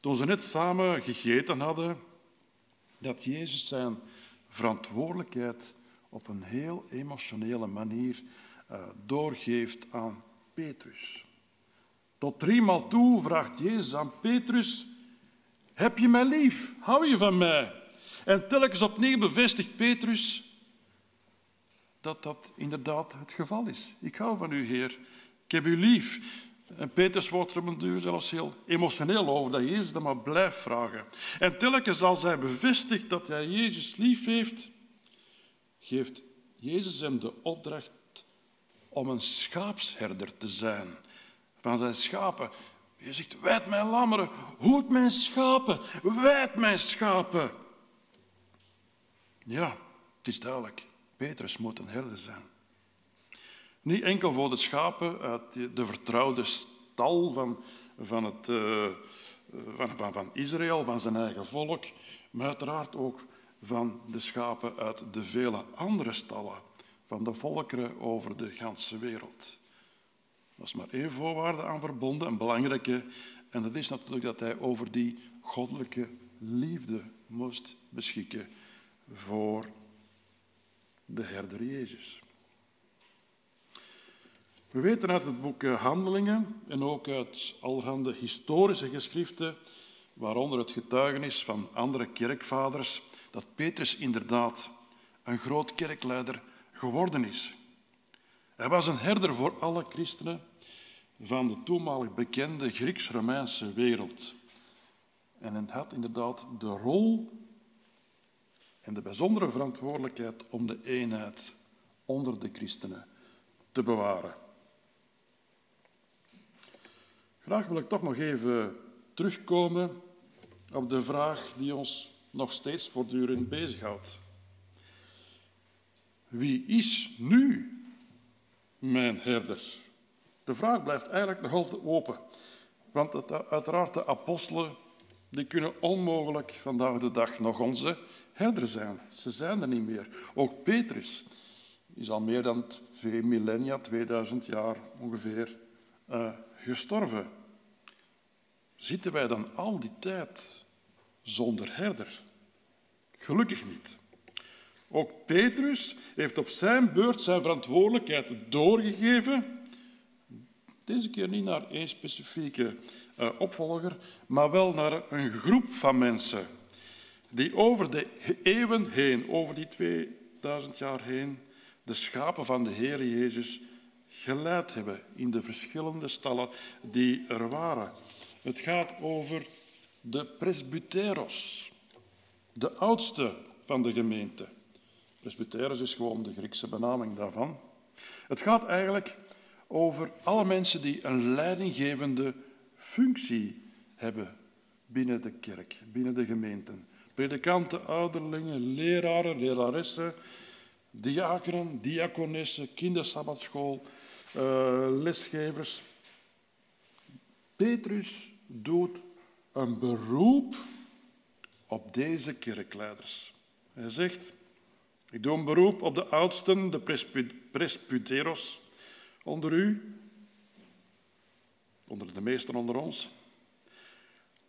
toen ze net samen gegeten hadden, dat Jezus zijn verantwoordelijkheid op een heel emotionele manier uh, doorgeeft aan Petrus. Tot driemaal toe vraagt Jezus aan Petrus: Heb je mij lief? Hou je van mij? En telkens opnieuw bevestigt Petrus dat dat inderdaad het geval is. Ik hou van u, Heer. Ik heb u lief. En Petrus wordt er op een duur zelfs heel emotioneel over dat Jezus dat maar blijft vragen. En telkens als hij bevestigt dat hij Jezus lief heeft, geeft Jezus hem de opdracht om een schaapsherder te zijn van zijn schapen. Je zegt, wijd mijn lammeren, hoed mijn schapen, wijd mijn schapen. Ja, het is duidelijk. Petrus moet een herder zijn. Niet enkel voor de schapen uit de vertrouwde stal van, van, het, uh, van, van, van Israël, van zijn eigen volk, maar uiteraard ook van de schapen uit de vele andere stallen van de volkeren over de ganse wereld. Er is maar één voorwaarde aan verbonden, een belangrijke, en dat is natuurlijk dat hij over die goddelijke liefde moest beschikken voor de herder Jezus. We weten uit het boek eh, Handelingen en ook uit allerhande historische geschriften, waaronder het getuigenis van andere kerkvaders, dat Petrus inderdaad een groot kerkleider geworden is. Hij was een herder voor alle christenen van de toenmalig bekende Grieks-Romeinse wereld. En hij had inderdaad de rol en de bijzondere verantwoordelijkheid om de eenheid onder de christenen te bewaren. Graag wil ik toch nog even terugkomen op de vraag die ons nog steeds voortdurend bezighoudt. Wie is nu mijn herder? De vraag blijft eigenlijk nog altijd open. Want uiteraard, de apostelen die kunnen onmogelijk vandaag de dag nog onze herder zijn. Ze zijn er niet meer. Ook Petrus is al meer dan twee millennia, 2000 jaar ongeveer, uh, gestorven. Zitten wij dan al die tijd zonder herder? Gelukkig niet. Ook Petrus heeft op zijn beurt zijn verantwoordelijkheid doorgegeven. Deze keer niet naar één specifieke uh, opvolger, maar wel naar een groep van mensen die over de eeuwen heen, over die 2000 jaar heen, de schapen van de Heer Jezus geleid hebben in de verschillende stallen die er waren. Het gaat over de presbyteros, de oudste van de gemeente. Presbyteros is gewoon de Griekse benaming daarvan. Het gaat eigenlijk over alle mensen die een leidinggevende functie hebben binnen de kerk, binnen de gemeenten. Predikanten, ouderlingen, leraren, leraressen, diakenen, diakonessen, kindersabbatschool, uh, lesgevers. Petrus doet een beroep op deze kerkleiders. Hij zegt, ik doe een beroep op de oudsten, de presbyteros onder u, onder de meesten onder ons.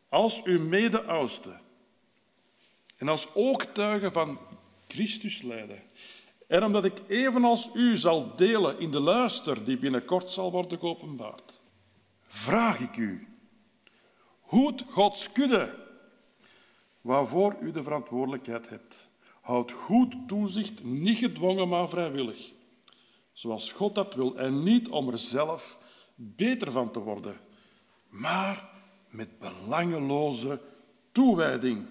Als uw mede-oudste en als oogtuigen van Christus lijden, en omdat ik evenals u zal delen in de luister die binnenkort zal worden geopenbaard, vraag ik u, hoed Gods kudde, waarvoor u de verantwoordelijkheid hebt. Houd goed toezicht, niet gedwongen, maar vrijwillig. Zoals God dat wil en niet om er zelf beter van te worden, maar met belangeloze toewijding.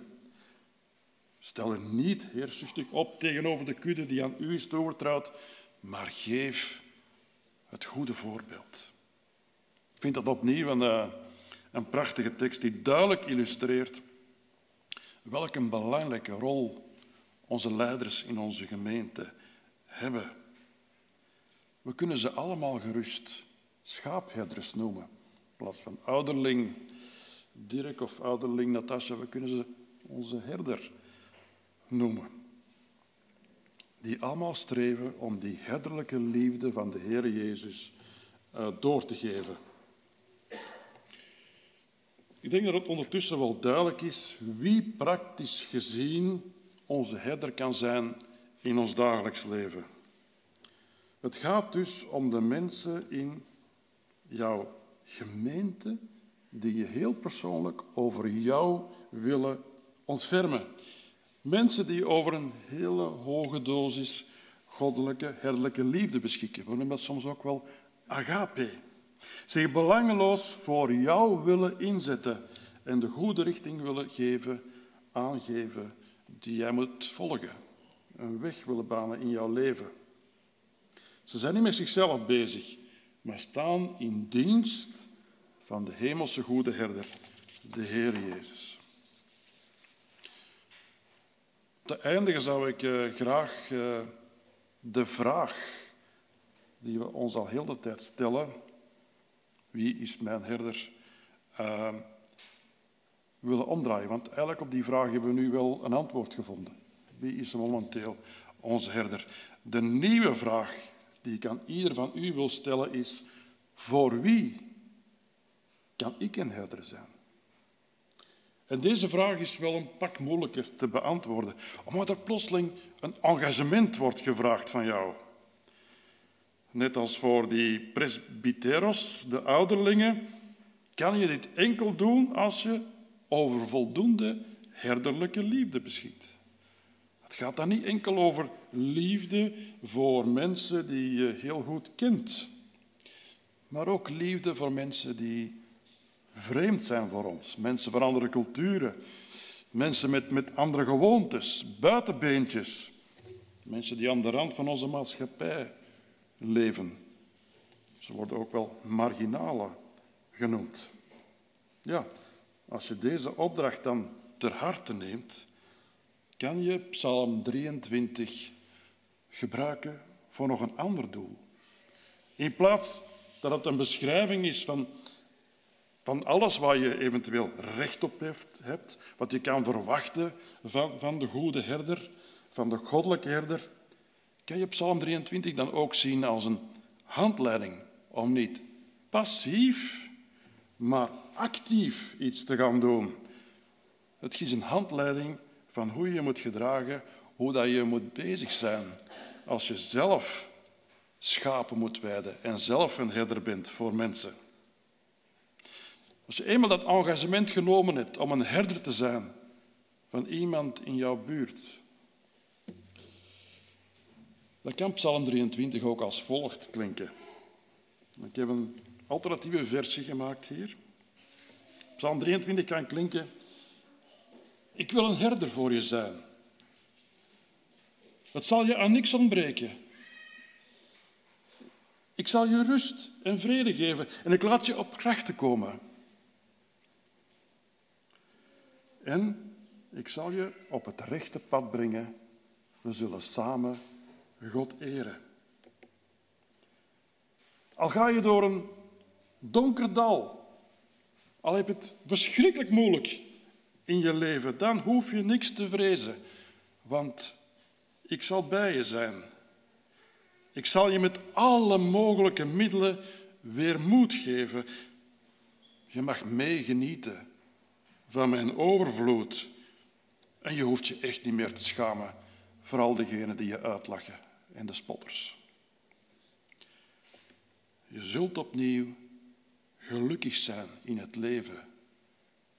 Stel er niet heerzuchtig op tegenover de kudde die aan u is toevertrouwd, maar geef het goede voorbeeld. Ik vind dat opnieuw een, eh, een prachtige tekst die duidelijk illustreert welke belangrijke rol onze leiders in onze gemeente hebben. We kunnen ze allemaal gerust schaapherders noemen. In plaats van ouderling Dirk of ouderling Natasja, we kunnen ze onze herder noemen. Die allemaal streven om die herderlijke liefde van de Heer Jezus uh, door te geven. Ik denk dat het ondertussen wel duidelijk is wie praktisch gezien onze herder kan zijn in ons dagelijks leven. Het gaat dus om de mensen in jouw gemeente die je heel persoonlijk over jou willen ontfermen. Mensen die over een hele hoge dosis goddelijke, herderlijke liefde beschikken. We noemen dat soms ook wel agape. Zich belangeloos voor jou willen inzetten en de goede richting willen geven, aangeven die jij moet volgen. Een weg willen banen in jouw leven. Ze zijn niet met zichzelf bezig, maar staan in dienst van de hemelse goede herder, de Heer Jezus. Te eindigen zou ik uh, graag uh, de vraag die we ons al heel de tijd stellen, wie is mijn herder, uh, willen omdraaien. Want eigenlijk op die vraag hebben we nu wel een antwoord gevonden. Wie is momenteel onze herder? De nieuwe vraag die ik aan ieder van u wil stellen is, voor wie kan ik een herder zijn? En deze vraag is wel een pak moeilijker te beantwoorden, omdat er plotseling een engagement wordt gevraagd van jou. Net als voor die presbyteros, de ouderlingen, kan je dit enkel doen als je over voldoende herderlijke liefde beschikt. Het gaat dan niet enkel over liefde voor mensen die je heel goed kent, maar ook liefde voor mensen die vreemd zijn voor ons. Mensen van andere culturen, mensen met, met andere gewoontes, buitenbeentjes. Mensen die aan de rand van onze maatschappij leven. Ze worden ook wel marginalen genoemd. Ja, als je deze opdracht dan ter harte neemt, kan je Psalm 23 gebruiken voor nog een ander doel. In plaats dat het een beschrijving is van van alles waar je eventueel recht op hebt, wat je kan verwachten van, van de goede herder, van de goddelijke herder, kan je Psalm 23 dan ook zien als een handleiding om niet passief, maar actief iets te gaan doen. Het is een handleiding van hoe je moet gedragen, hoe dat je moet bezig zijn als je zelf schapen moet weiden en zelf een herder bent voor mensen. Als je eenmaal dat engagement genomen hebt om een herder te zijn van iemand in jouw buurt, dan kan Psalm 23 ook als volgt klinken. Ik heb een alternatieve versie gemaakt hier. Psalm 23 kan klinken: Ik wil een herder voor je zijn. Het zal je aan niks ontbreken. Ik zal je rust en vrede geven en ik laat je op krachten komen. En ik zal je op het rechte pad brengen. We zullen samen God eren. Al ga je door een donker dal, al heb je het verschrikkelijk moeilijk, in je leven, dan hoef je niks te vrezen, want ik zal bij je zijn. Ik zal je met alle mogelijke middelen weer moed geven. Je mag meegenieten van mijn overvloed. En je hoeft je echt niet meer te schamen voor al die je uitlachen en de spotters. Je zult opnieuw gelukkig zijn in het leven.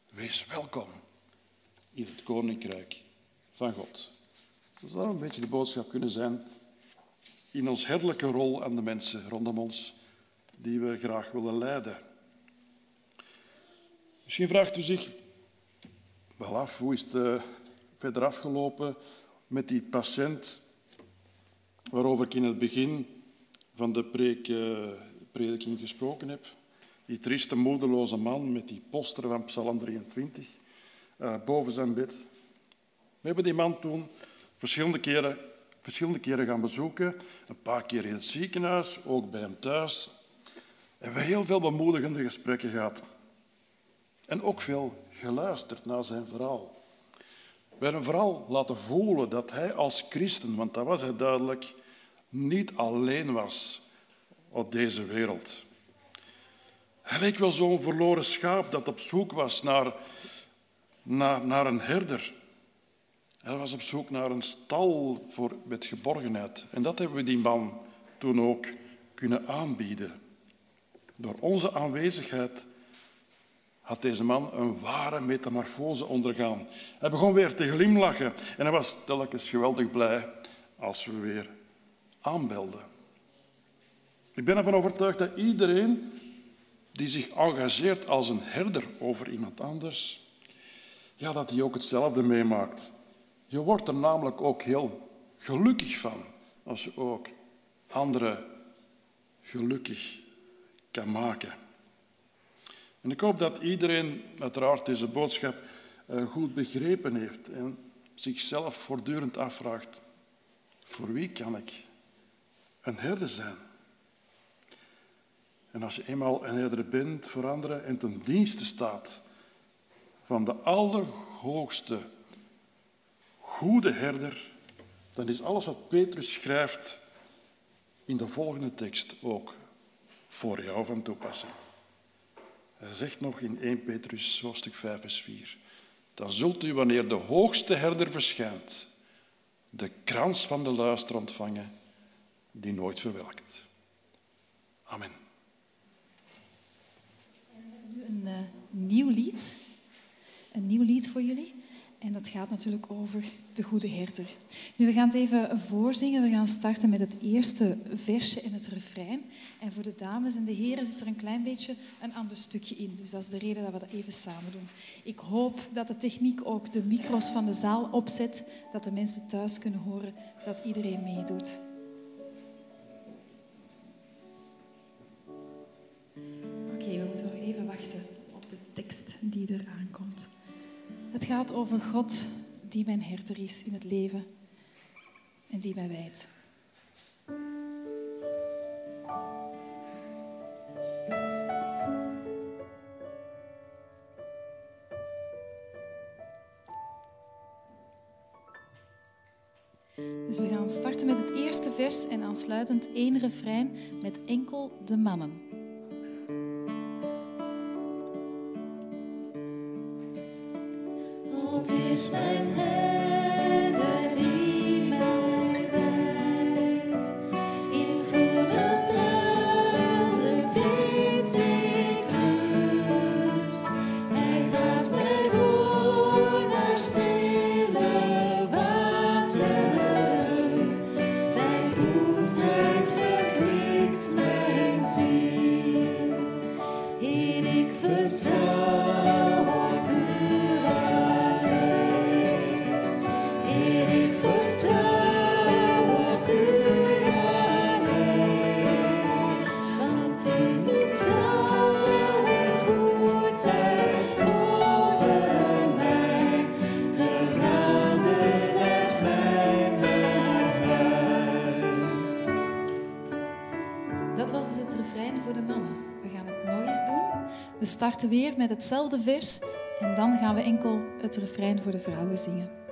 Wees welkom in het koninkrijk van God. Dat zou een beetje de boodschap kunnen zijn in ons herderlijke rol aan de mensen rondom ons die we graag willen leiden. Misschien vraagt u zich wel af, hoe is het uh, verder afgelopen met die patiënt waarover ik in het begin van de preek, uh, prediking gesproken heb? Die trieste, moedeloze man met die poster van Psalm 23 uh, eh, boven zijn bed. We hebben die man toen verschillende keren, verschillende keren gaan bezoeken. Een paar keer in het ziekenhuis, ook bij hem thuis. En we heel veel bemoedigende gesprekken gehad. En ook veel geluisterd naar zijn verhaal. We hebben vooral laten voelen dat hij als christen, want dat was hij duidelijk, niet alleen was op deze wereld. Hij leek wel zo'n verloren schaap dat op zoek was naar, naar, naar een herder. Hij was op zoek naar een stal voor, met geborgenheid. En dat hebben we die man toen ook kunnen aanbieden. Door onze aanwezigheid had deze man een ware metamorfose ondergaan. Hij begon weer te glimlachen en hij was telkens geweldig blij als we weer aanbelden. Ik ben ervan overtuigd dat iedereen die zich engageert als een herder over iemand anders, ja, dat hij ook hetzelfde meemaakt. Je wordt er namelijk ook heel gelukkig van als je ook anderen gelukkig kan maken. En ik hoop dat iedereen uiteraard deze boodschap eh, goed begrepen heeft en zichzelf voortdurend afvraagt, voor wie kan ik een herder zijn? En als je eenmaal een herder bent voor anderen en ten dienste staat van de allerhoogste goede herder, dan is alles wat Petrus schrijft in de volgende tekst ook voor jou van toepassing. Hij zegt nog in 1 Petrus hoofdstuk 5 vers 4. Dan zult u wanneer de hoogste herder verschijnt, de krans van de luister ontvangen die nooit verwelkt. Amen. Nu een uh, nieuw lied. Een nieuw lied voor jullie. Dat gaat natuurlijk over de goede herder. Nu, we gaan het even voorzingen. We gaan starten met het eerste versje en het refrein. En voor de dames en de heren zit er een klein beetje een ander stukje in. Dus dat is de reden dat we dat even samen doen. Ik hoop dat de techniek ook de micro's van de zaal opzet, dat de mensen thuis kunnen horen dat iedereen meedoet. Oké, we moeten nog even wachten op de tekst die er aankomt. Het gaat over God die mijn herder is in het leven en die mij wijdt. Dus we gaan starten met het eerste vers en aansluitend één refrein met enkel de mannen. Is weer met hetzelfde vers. En dan gaan we enkel het refrein voor de vrouwen zingen.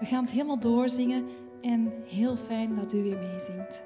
We gaan het helemaal doorzingen en heel fijn dat u weer meezingt.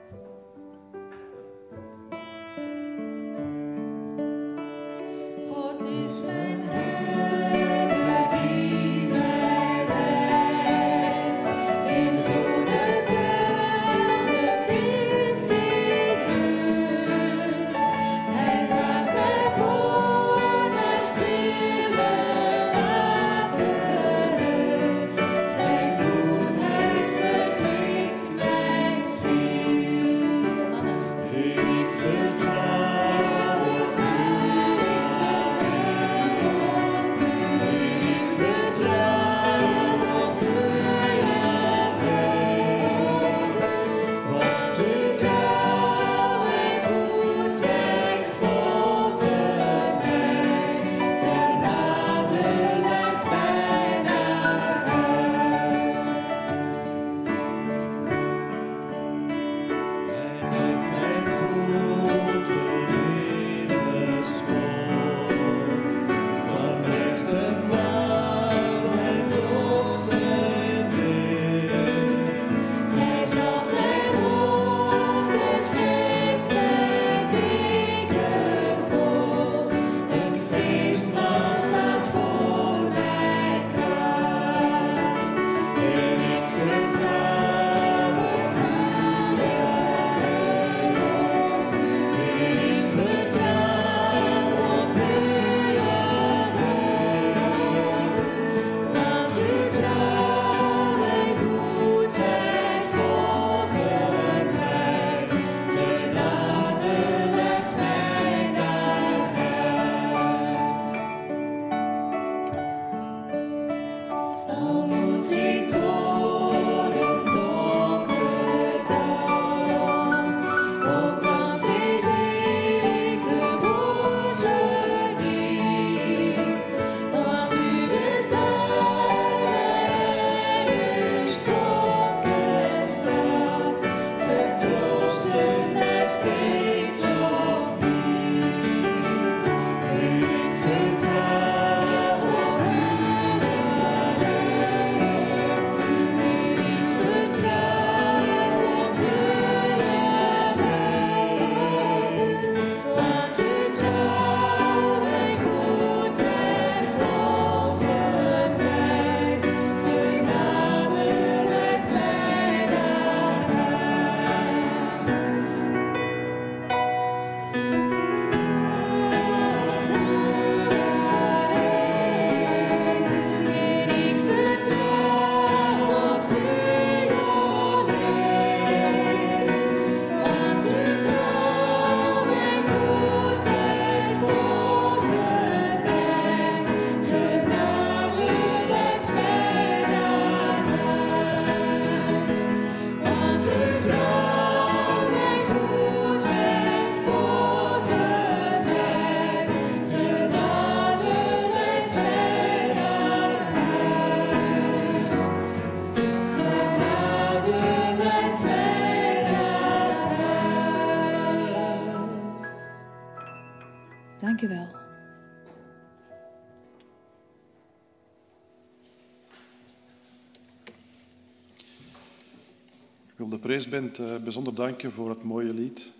Prees bent, eh, bijzonder danken voor het mooie lied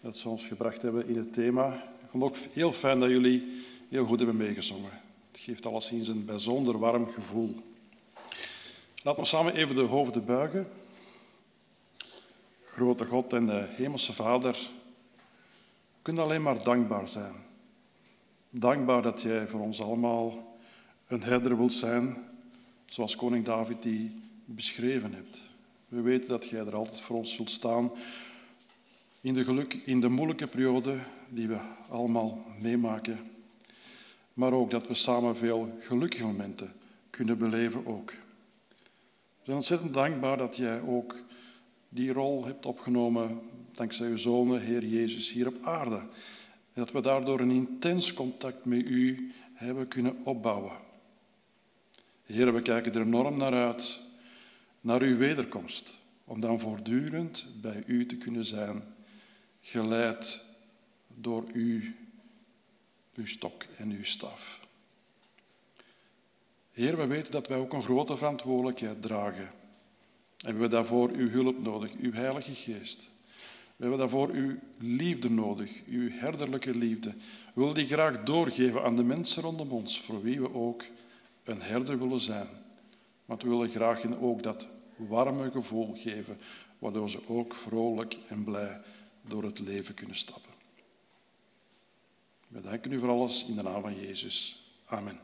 dat ze ons gebracht hebben in het thema. Ik vond het ook heel fijn dat jullie heel goed hebben meegezongen. Het geeft alleszins een bijzonder warm gevoel. Laten we samen even de hoofden buigen. Grote God en de Hemelse Vader, we kunnen alleen maar dankbaar zijn. Dankbaar dat Jij voor ons allemaal een herder wilt zijn, zoals koning David die beschreven hebt. We weten dat Jij er altijd voor ons zult staan in de, geluk, in de moeilijke periode die we allemaal meemaken. Maar ook dat we samen veel gelukkige momenten kunnen beleven ook. We zijn ontzettend dankbaar dat Jij ook die rol hebt opgenomen dankzij uw Zoon, Heer Jezus, hier op aarde. En dat we daardoor een intens contact met U hebben kunnen opbouwen. Heer, we kijken er enorm naar uit, naar uw wederkomst, om dan voortdurend bij U te kunnen zijn, geleid door U, uw stok en uw staf. Heer, we weten dat wij ook een grote verantwoordelijkheid dragen. En we hebben daarvoor uw hulp nodig, uw Heilige Geest. We hebben daarvoor uw liefde nodig, uw herderlijke liefde. We willen die graag doorgeven aan de mensen rondom ons, voor wie we ook een herder willen zijn. Want we willen graag hen ook dat warme gevoel geven, waardoor ze ook vrolijk en blij door het leven kunnen stappen. We danken u voor alles in de naam van Jezus. Amen.